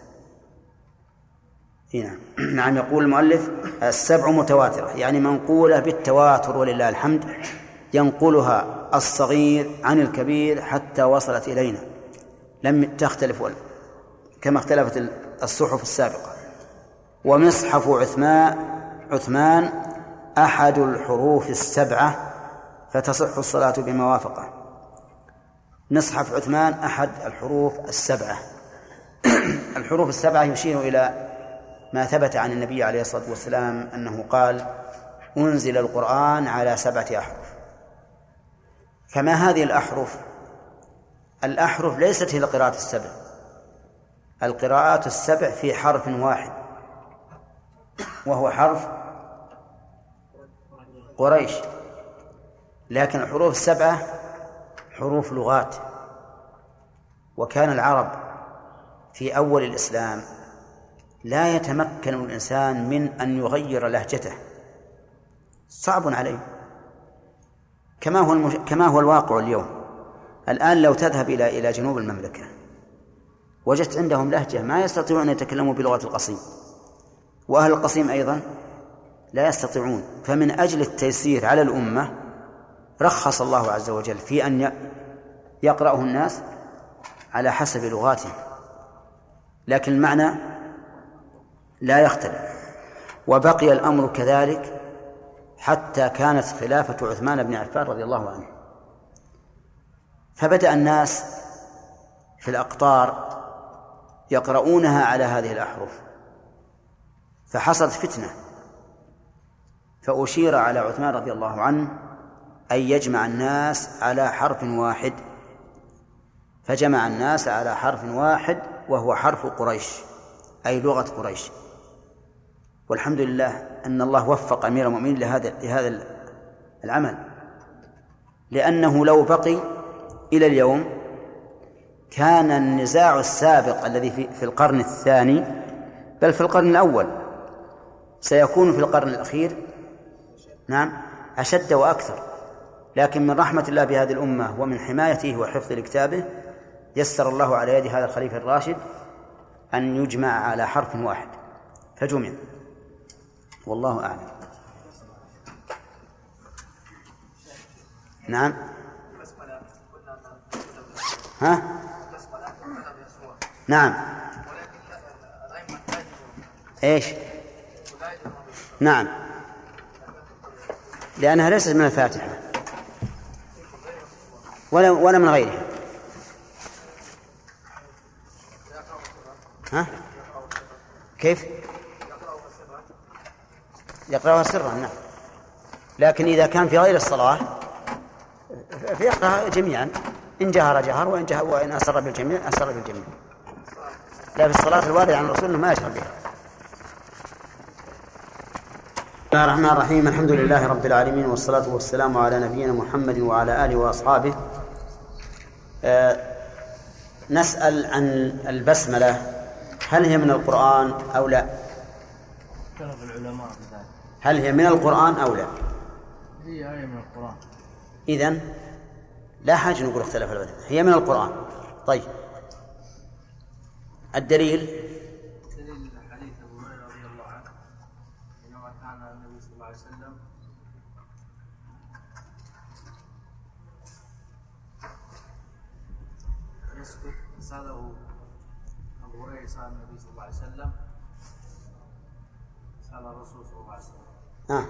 نعم نعم يقول المؤلف السبع متواترة. يعني منقولة بالتواتر ولله الحمد ينقلها الصغير عن الكبير حتى وصلت إلينا. لم تختلف كما اختلفت الصحف السابقة. ومصحف عثمان عثمان أحد الحروف السبعة فتصح الصلاة بما وافقه مصحف عثمان أحد الحروف السبعة. الحروف السبعة يشير إلى ما ثبت عن النبي عليه الصلاة والسلام أنه قال أنزل القرآن على سبعة أحرف. فما هذه الأحرف؟ الأحرف ليست هي القراءات السبع. القراءات السبع في حرف واحد. وهو حرف قريش. لكن الحروف السبعة حروف لغات. وكان العرب في أول الإسلام لا يتمكن الإنسان من أن يغير لهجته. صعب عليه كما هو المش... كما هو الواقع اليوم. الآن لو تذهب إلى إلى جنوب المملكة وجدت عندهم لهجة ما يستطيعون أن يتكلموا بلغة القصيم. وأهل القصيم أيضا لا يستطيعون. فمن أجل التيسير على الأمة رخص الله عز وجل في أن يقرأه الناس على حسب لغاتهم. لكن المعنى لا يختلف. وبقي الأمر كذلك حتى كانت خلافة عثمان بن عفان رضي الله عنه. فبدأ الناس في الأقطار يقرؤونها على هذه الأحرف. فحصلت فتنة. فأشير على عثمان رضي الله عنه أن يجمع الناس على حرف واحد. فجمع الناس على حرف واحد وهو حرف قريش أي لغة قريش. والحمد لله أن الله وفق أمير المؤمنين لهذا لهذا العمل. لأنه لو بقي إلى اليوم كان النزاع السابق الذي في, القرن الثاني بل في القرن الأول سيكون في القرن الأخير نعم أشد وأكثر. لكن من رحمة الله بهذه الأمة ومن حمايته وحفظ لكتابه يسر الله على يد هذا الخليفة الراشد أن يجمع على حرف واحد. فجمع. والله أعلم. نعم. ها؟ نعم. إيش؟ نعم. لأنها ليست من الفاتحة. ولا ولا من غيرها. ها؟ كيف؟ يقرأها سرا نعم. لكن إذا كان في غير الصلاة فيقرأ جميعا. إن جهر جهر وإن جهر وإن أسر بالجميع أسر بالجميع. لا في الصلاة الواردة عن الرسول أنه ما يشرب بها. بسم الله الرحمن الرحيم. الحمد لله رب العالمين والصلاة والسلام على نبينا محمد وعلى آله وأصحابه. أه نسأل عن البسملة. هل هي من القرآن أو لا؟ العلماء هل هي من القرآن أو لا؟ هي آية من القرآن. إذن لا حاجة نقول اختلف العلماء هي من القرآن. طيب. الدليل؟ دليل حديث أبو هريرة رضي الله عنه حينما كان النبي صلى الله عليه وسلم يسكت سأله أبو هريرة سأل النبي صلى الله عليه وسلم سأل الرسول صلى الله عليه وسلم. آه.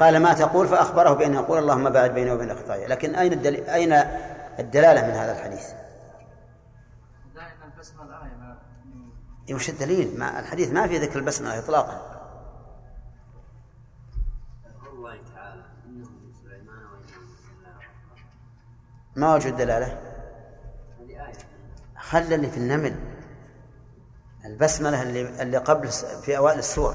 قال ما تقول فأخبره بأن يقول اللهم باعد بيني وبين خطاياي لكن أين الدليل أين الدلالة من هذا الحديث؟ دائما البسملة آية من من إيه وش الدليل؟ ما الحديث ما في ذكر البسملة إطلاقا ما وجه الدلالة؟ هذه آية خل اللي في النمل البسملة اللي, اللي قبل في أوائل السور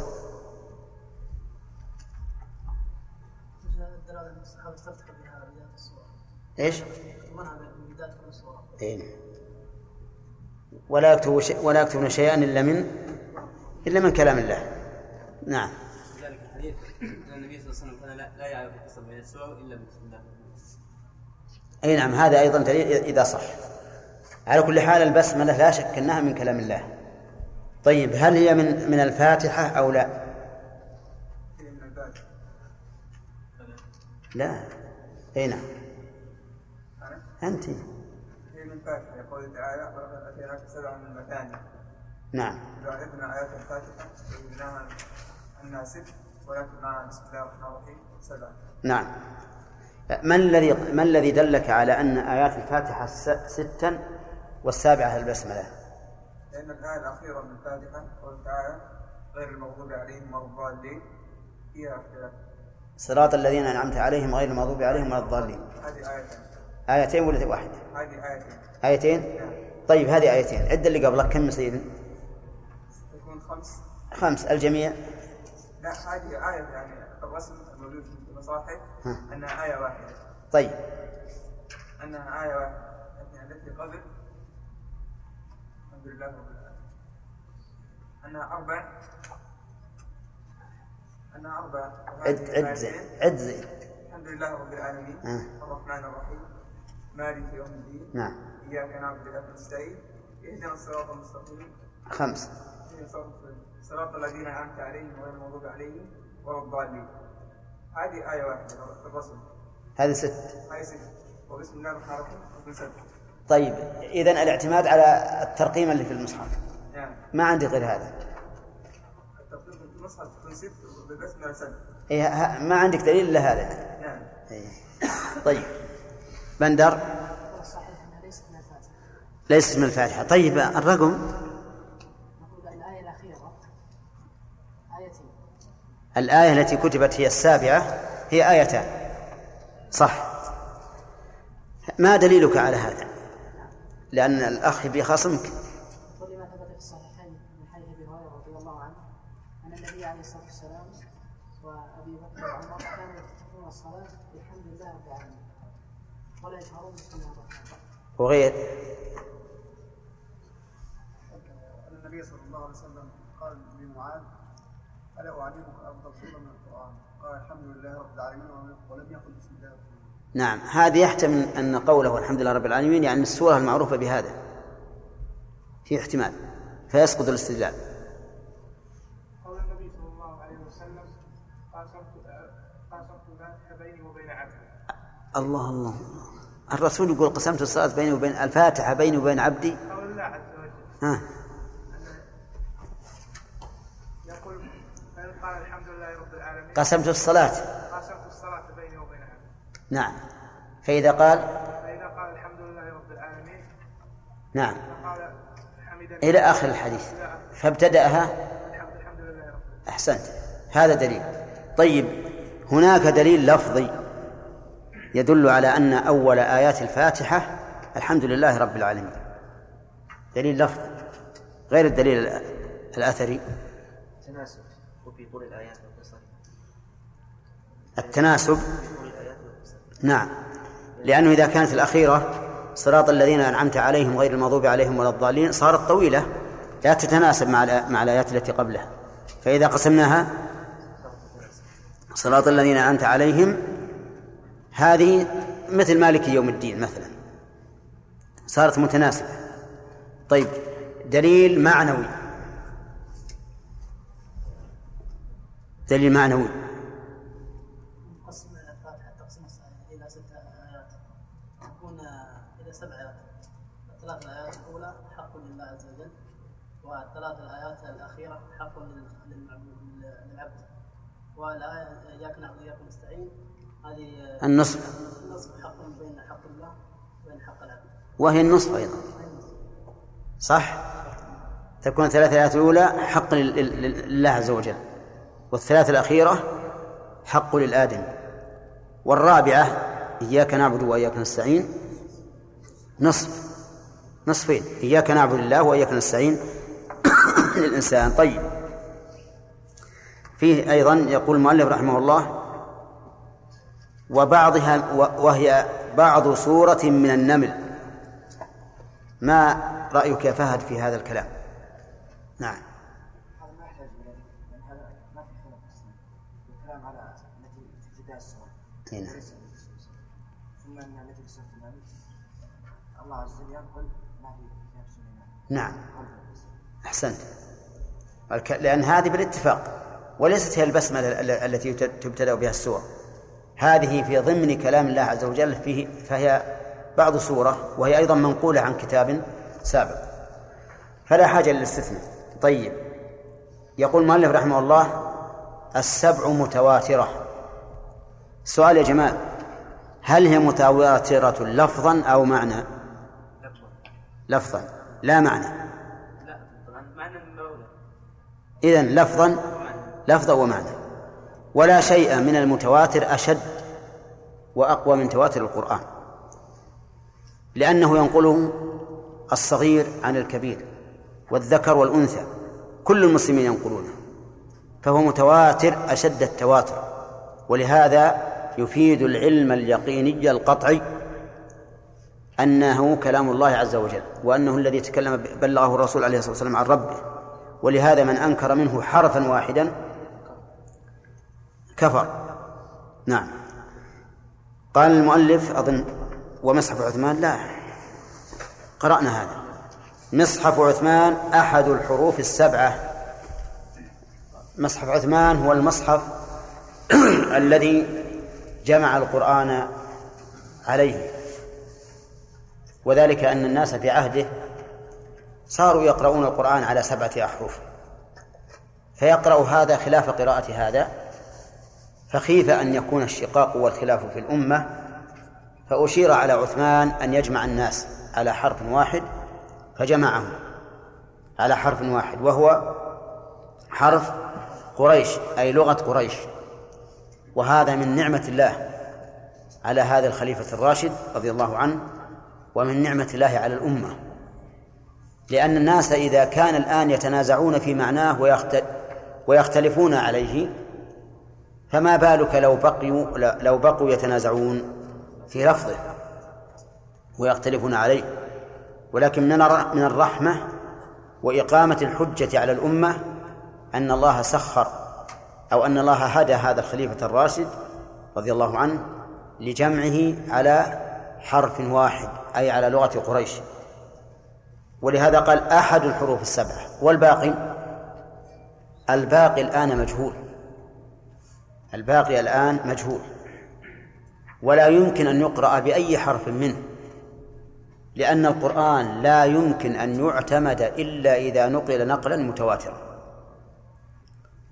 الدلالة أن الصحابة استفتحوا بها بداية من كل سورة إيه. ولا يكتب شيء ولا يكتبون شيئا إلا من إلا من كلام الله. نعم. ذلك الحديث ان النبي صلى الله عليه وسلم كان لا, يعرف القسم بين السور إلا بسم الله. أي نعم هذا أيضا دليل إذا صح. على كل حال البسملة لا شك أنها من كلام الله. طيب هل هي من من الفاتحة أو لا؟ لا. أي نعم. أنت. هي من فاتحة يقول تعالى ولقد أتيناك سبعا من المثاني نعم. وعرفنا آيات الفاتحة وجدناها أنها ست ولكن معها بسم الله الرحمن الرحيم سبعا نعم. ما الذي ما الذي دلك على أن آيات الفاتحة س- ستا والسابعة البسملة؟ لأن الآية الأخيرة من الفاتحة قول تعالى غير المغضوب عليهم ولا الضالين. فيها اختلاف. صراط الذين أنعمت عليهم غير المغضوب عليهم ولا الضالين. هذه آيتين آيتين ولا واحدة؟ هذه آيتين؟ آيتين؟ طيب هذه آيتين. عد اللي قبلك كم يصير؟ تكون خمس. خمس. الجميع؟ لا هذه آية يعني الرسم الموجود في المصاحف. ها. أنها آية واحدة. طيب. أنها آية واحدة. لكن التي قبل. الحمد لله رب العالمين. أنها أربع. أنها أربع. عد عد زين. عد زين. الحمد لله رب العالمين. آه. الرحمن الرحيم. مالك يوم الدين. نعم. إياك نعبد وإياك نستعين. اهدنا الصراط المستقيم. خمس. اهدنا الصراط المستقيم. صراط الذين أنعمت عليهم غير المغضوب عليهم ولا الضالين. هذه آية واحدة في الرسم هذه ست. هذه ست. وبسم الله الرحمن الرحيم. ست طيب إذا الاعتماد على الترقيم اللي في المصحف. نعم. ما عندي غير هذا. التقديم في المصحف تكون ست بالبسملة ست إيه ما عندك دليل إلا هذا. نعم. إيه. طيب. بندر ليست من الفاتحة. طيب الرقم؟ الآية التي كتبت هي السابعة هي آيتان. صح. ما دليلك على هذا؟ لأن الأخ ولما وغير. النبي صلى الله عليه وسلم قال لمعاذ ألا أعلمك أفضل سورة من القرآن؟ قال الحمد لله رب العالمين ولم يقل بسم الله نعم هذه يحتمل أن قوله الحمد لله رب العالمين يعني السورة المعروفة بهذا في احتمال فيسقط الاستدلال. قال النبي صلى الله عليه وسلم قاسمت قاسمت بيني وبين عبدي. الله الله. الرسول يقول قسمت الصلاة بيني وبين الفاتحة بيني وبين عبدي؟ قول الله عز وجل يقول قال الحمد لله رب العالمين قسمت الصلاة. قاسمت الصلاة بيني وبين عبدي نعم. فإذا قال؟ فإذا قال الحمد لله رب العالمين نعم. فقال إلى آخر الحديث. فابتدأها؟ الحمد لله رب العالمين أحسنت. هذا دليل. طيب هناك دليل لفظي. يدل على أن أول آيات الفاتحة الحمد لله رب العالمين. دليل لفظي غير الدليل الأثري. تناسب وفي طول الآيات التناسب؟ نعم. لأنه إذا كانت الأخيرة صراط الذين أنعمت عليهم غير المغضوب عليهم ولا الضالين صارت طويلة لا تتناسب مع مع الآيات التي قبلها. فإذا قسمناها صراط الذين أنعمت عليهم هذه مثل مالك يوم الدين مثلا. صارت متناسبة. طيب دليل معنوي. دليل معنوي قسم الفاتحة تقسيم إلى ست آيات تكون إلى سبع آيات الثلاث الآيات الأولى حق لله عز وجل والثلاث الآيات الأخيرة حق لل- للمعبود للعبد والآية إياك نعبد وإياك نستعين هذه النصف النصف حق بين حق الله وبين حق العبد وهي النصف أيضا. صح؟ تكون الثلاث آيات الأولى حق لل- لل- لله عز وجل والثلاث الأخيرة حق للآدم. والرابعة إياك نعبد وإياك نستعين. نصف نصفين إياك نعبد الله وإياك نستعين للإنسان. طيب. فيه أيضا يقول المؤلف رحمه الله وبعضها وهي بعض سورة من النمل. ما رأيك يا فهد في هذا الكلام؟ نعم. لأن هنا. السورة. ثم ان التي الله عز وجل سليمان نعم. أحسنت. الك- لأن هذه بالاتفاق وليست هي البسملة ال- التي تبتدأ بها السور. هذه في ضمن كلام الله عز وجل فيه فهي بعض سورة وهي أيضا منقولة عن كتاب سابق. فلا حاجة للاستثناء. طيب. يقول المؤلف رحمه الله السبع متواترة. سؤال يا جمال هل هي متواترة لفظا أو معنى؟ لفظا. لا معنى. إذا لفظا لفظا ومعنى ولا شيء من المتواتر أشد وأقوى من تواتر القرآن لأنه ينقله الصغير عن الكبير والذكر والأنثى كل المسلمين ينقلونه فهو متواتر أشد التواتر ولهذا يفيد العلم اليقيني القطعي أنه كلام الله عز وجل وأنه الذي تكلم بلغه الرسول عليه الصلاة والسلام عن ربه ولهذا من أنكر منه حرفا واحدا كفر. نعم. قال المؤلف أظن ومصحف عثمان لا. قرأنا هذا. مصحف عثمان أحد الحروف السبعة. مصحف عثمان هو المصحف الذي جمع القرآن عليه. وذلك أن الناس في عهده صاروا يقرؤون القرآن على سبعة أحرف. فيقرأ هذا خلاف قراءة هذا. فخيف أن يكون الشقاق والخلاف في الأمة فأشير على عثمان أن يجمع الناس على حرف واحد فجمعهم على حرف واحد وهو حرف قريش أي لغة قريش. وهذا من نعمة الله على هذا الخليفة الراشد رضي الله عنه ومن نعمة الله على الأمة. لأن الناس إذا كان الآن يتنازعون في معناه ويخت... ويختلفون عليه فما بالك لو بقيوا لو بقوا يتنازعون في لفظه ويختلفون عليه. ولكن من من الرحمة وإقامة الحجة على الأمة أن الله سخر أو أن الله هدى هذا الخليفة الراشد رضي الله عنه لجمعه على حرف واحد أي على لغة قريش. ولهذا قال أحد الحروف السبعة والباقي الباقي الآن مجهول. الباقي الآن مجهول. ولا يمكن أن يقرأ بأي حرف منه لأن القرآن لا يمكن أن يعتمد إلا إذا نقل نقلا متواترا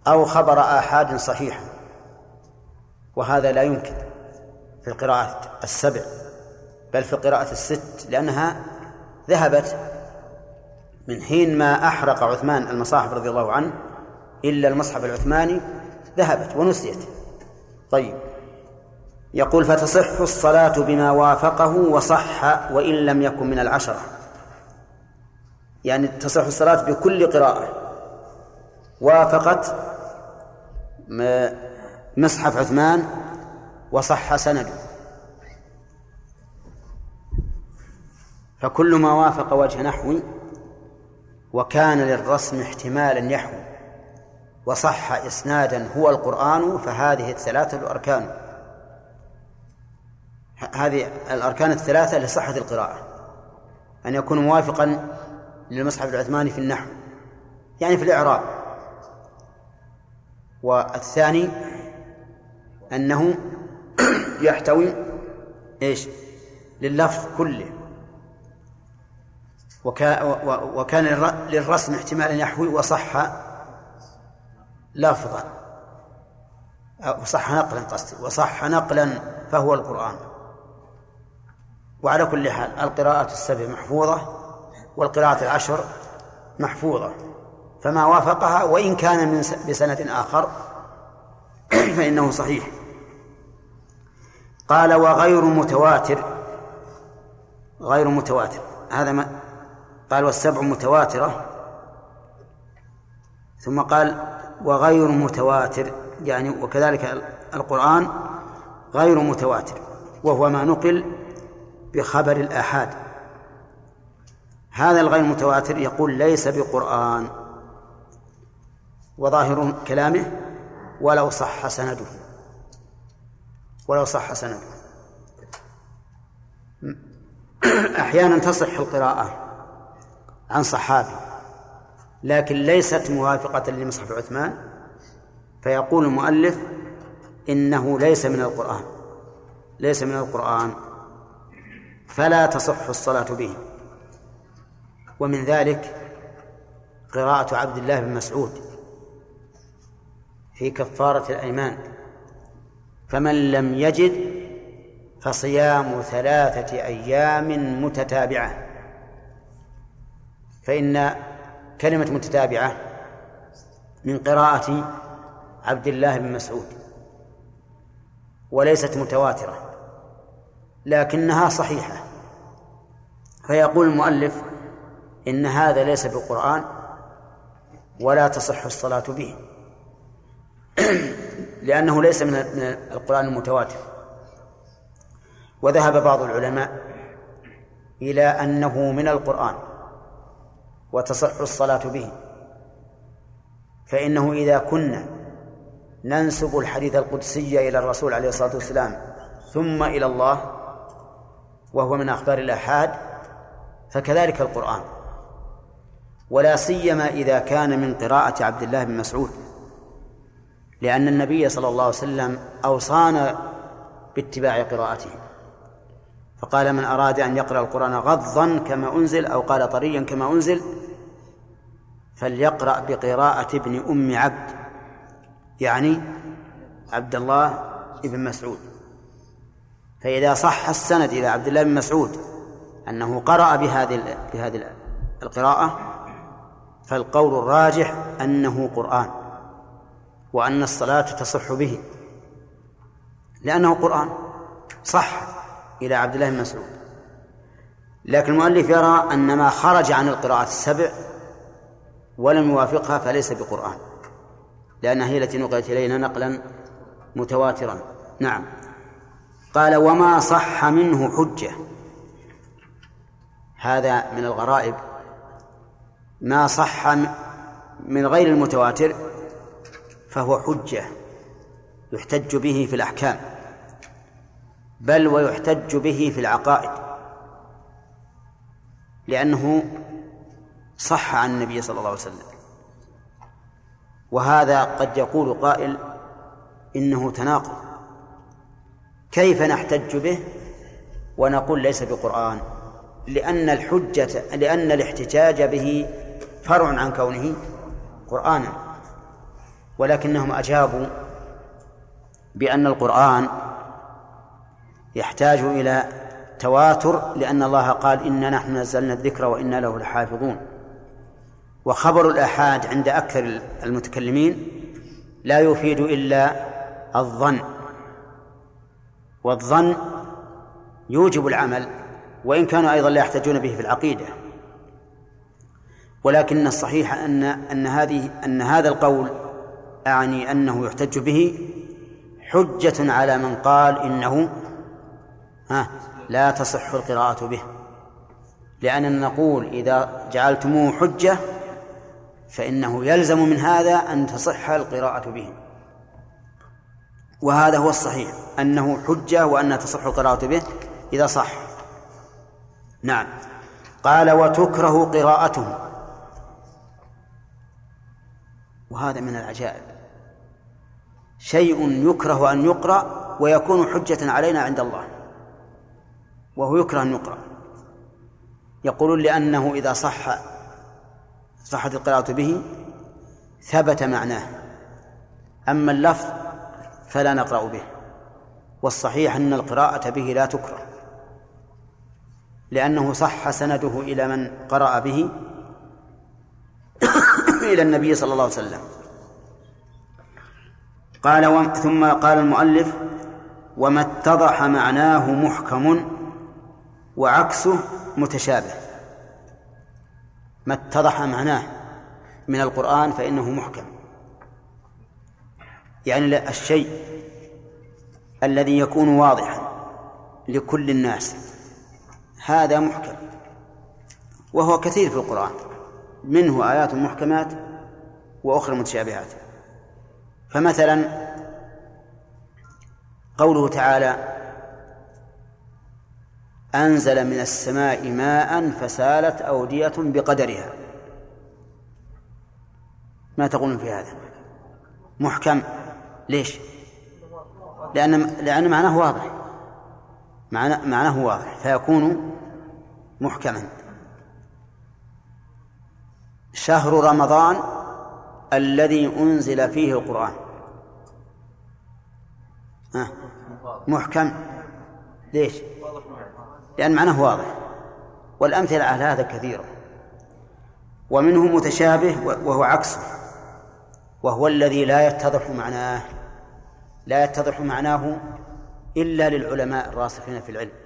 أو خبر آحاد صحيحا وهذا لا يمكن في القراءة السبع بل في القراءة الست لأنها ذهبت من حين ما أحرق عثمان المصاحف رضي الله عنه إلا المصحف العثماني ذهبت ونسيت. طيب. يقول فتصح الصلاة بما وافقه وصح وإن لم يكن من العشرة. يعني تصح الصلاة بكل قراءة. وافقت مصحف عثمان وصح سنده. فكل ما وافق وجه نحو وكان للرسم احتمالا يحوي. وصح إسنادا هو القرآن فهذه الثلاثة الأركان. هذه الأركان الثلاثة لصحة القراءة. أن يكون موافقا للمصحف العثماني في النحو يعني في الإعراب. والثاني أنه يحتوي إيش؟ لللفظ كله. وكان للرسم احتمال يحوي وصح لفظا. وصح نقلا قصدي. وصح نقلا فهو القرآن. وعلى كل حال القراءات السبع محفوظة والقراءة العشر محفوظة. فما وافقها وإن كان من بسند آخر فإنه صحيح. قال وغير متواتر. غير متواتر. هذا ما قال والسبع متواترة. ثم قال وغير متواتر يعني وكذلك القرآن غير متواتر وهو ما نقل بخبر الآحاد. هذا الغير متواتر يقول ليس بقرآن وظاهر كلامه ولو صح سنده. ولو صح سنده. أحيانا تصح القراءة عن صحابي. لكن ليست موافقة لمصحف عثمان فيقول المؤلف إنه ليس من القرآن ليس من القرآن فلا تصح الصلاة به. ومن ذلك قراءة عبد الله بن مسعود في كفارة الأيمان فمن لم يجد فصيام ثلاثة أيام متتابعة. فإن كلمة متتابعة من قراءة عبد الله بن مسعود وليست متواترة لكنها صحيحة. فيقول المؤلف إن هذا ليس بالقرآن ولا تصح الصلاة به لأنه ليس من القرآن المتواتر. وذهب بعض العلماء إلى أنه من القرآن وتصح الصلاة به. فإنه إذا كنا ننسب الحديث القدسي إلى الرسول عليه الصلاة والسلام ثم إلى الله وهو من أخبار الآحاد فكذلك القرآن. ولا سيما إذا كان من قراءة عبد الله بن مسعود لأن النبي صلى الله عليه وسلم أوصانا باتباع قراءته. فقال من أراد أن يقرأ القرآن غضا كما أنزل أو قال طريا كما أنزل فليقرأ بقراءة ابن أم عبد يعني عبد الله بن مسعود. فإذا صح السند إلى عبد الله بن مسعود أنه قرأ بهذه بهذه القراءة فالقول الراجح أنه قرآن وأن الصلاة تصح به لأنه قرآن. صح. إلى عبد الله بن مسعود. لكن المؤلف يرى أن ما خرج عن القراءات السبع ولم يوافقها فليس بقرآن لأنها هي التي نقلت إلينا نقلا متواترا. نعم. قال وما صح منه حجة. هذا من الغرائب. ما صح من غير المتواتر فهو حجة يحتج به في الأحكام. بل ويحتج به في العقائد لأنه صح عن النبي صلى الله عليه وسلم. وهذا قد يقول قائل إنه تناقض. كيف نحتج به؟ ونقول ليس بقرآن لأن الحجة لأن الاحتجاج به فرع عن كونه قرآنا ولكنهم أجابوا بأن القرآن يحتاج إلى تواتر لأن الله قال إنا نحن نزلنا الذكر وإنا له لحافظون. وخبر الآحاد عند أكثر المتكلمين لا يفيد إلا الظن. والظن يوجب العمل وإن كانوا أيضا لا يحتاجون به في العقيدة. ولكن الصحيح أن أن هذه أن هذا القول أعني أنه يحتج به حجة على من قال إنه ها لا تصح القراءة به. لأننا نقول إذا جعلتموه حجة فإنه يلزم من هذا أن تصح القراءة به. وهذا هو الصحيح أنه حجة وأنها تصح القراءة به إذا صح. نعم. قال وتكره قراءته وهذا من العجائب. شيء يكره أن يقرأ ويكون حجة علينا عند الله. وهو يكره أن يقرأ. يقولون لأنه إذا صح صحت القراءة به ثبت معناه. أما اللفظ فلا نقرأ به. والصحيح أن القراءة به لا تكره. لأنه صح سنده إلى من قرأ به إلى النبي صلى الله عليه وسلم. قال. ثم قال المؤلف وما اتضح معناه محكم وعكسه متشابه. ما اتضح معناه من القرآن فإنه محكم. يعني الشيء الذي يكون واضحا لكل الناس هذا محكم. وهو كثير في القرآن. منه آيات محكمات وأخرى متشابهات. فمثلا قوله تعالى أنزل من السماء ماء فسالت أودية بقدرها. ما تقولون في هذا؟ محكم. ليش؟ لأن لأن معناه واضح. معناه واضح. فيكون محكما. شهر رمضان الذي أنزل فيه القرآن. محكم. ليش؟ لأن معناه واضح. والأمثلة على هذا كثيرة ومنه متشابه وهو عكسه وهو الذي لا يتضح معناه. لا يتضح معناه إلا للعلماء الراسخين في العلم.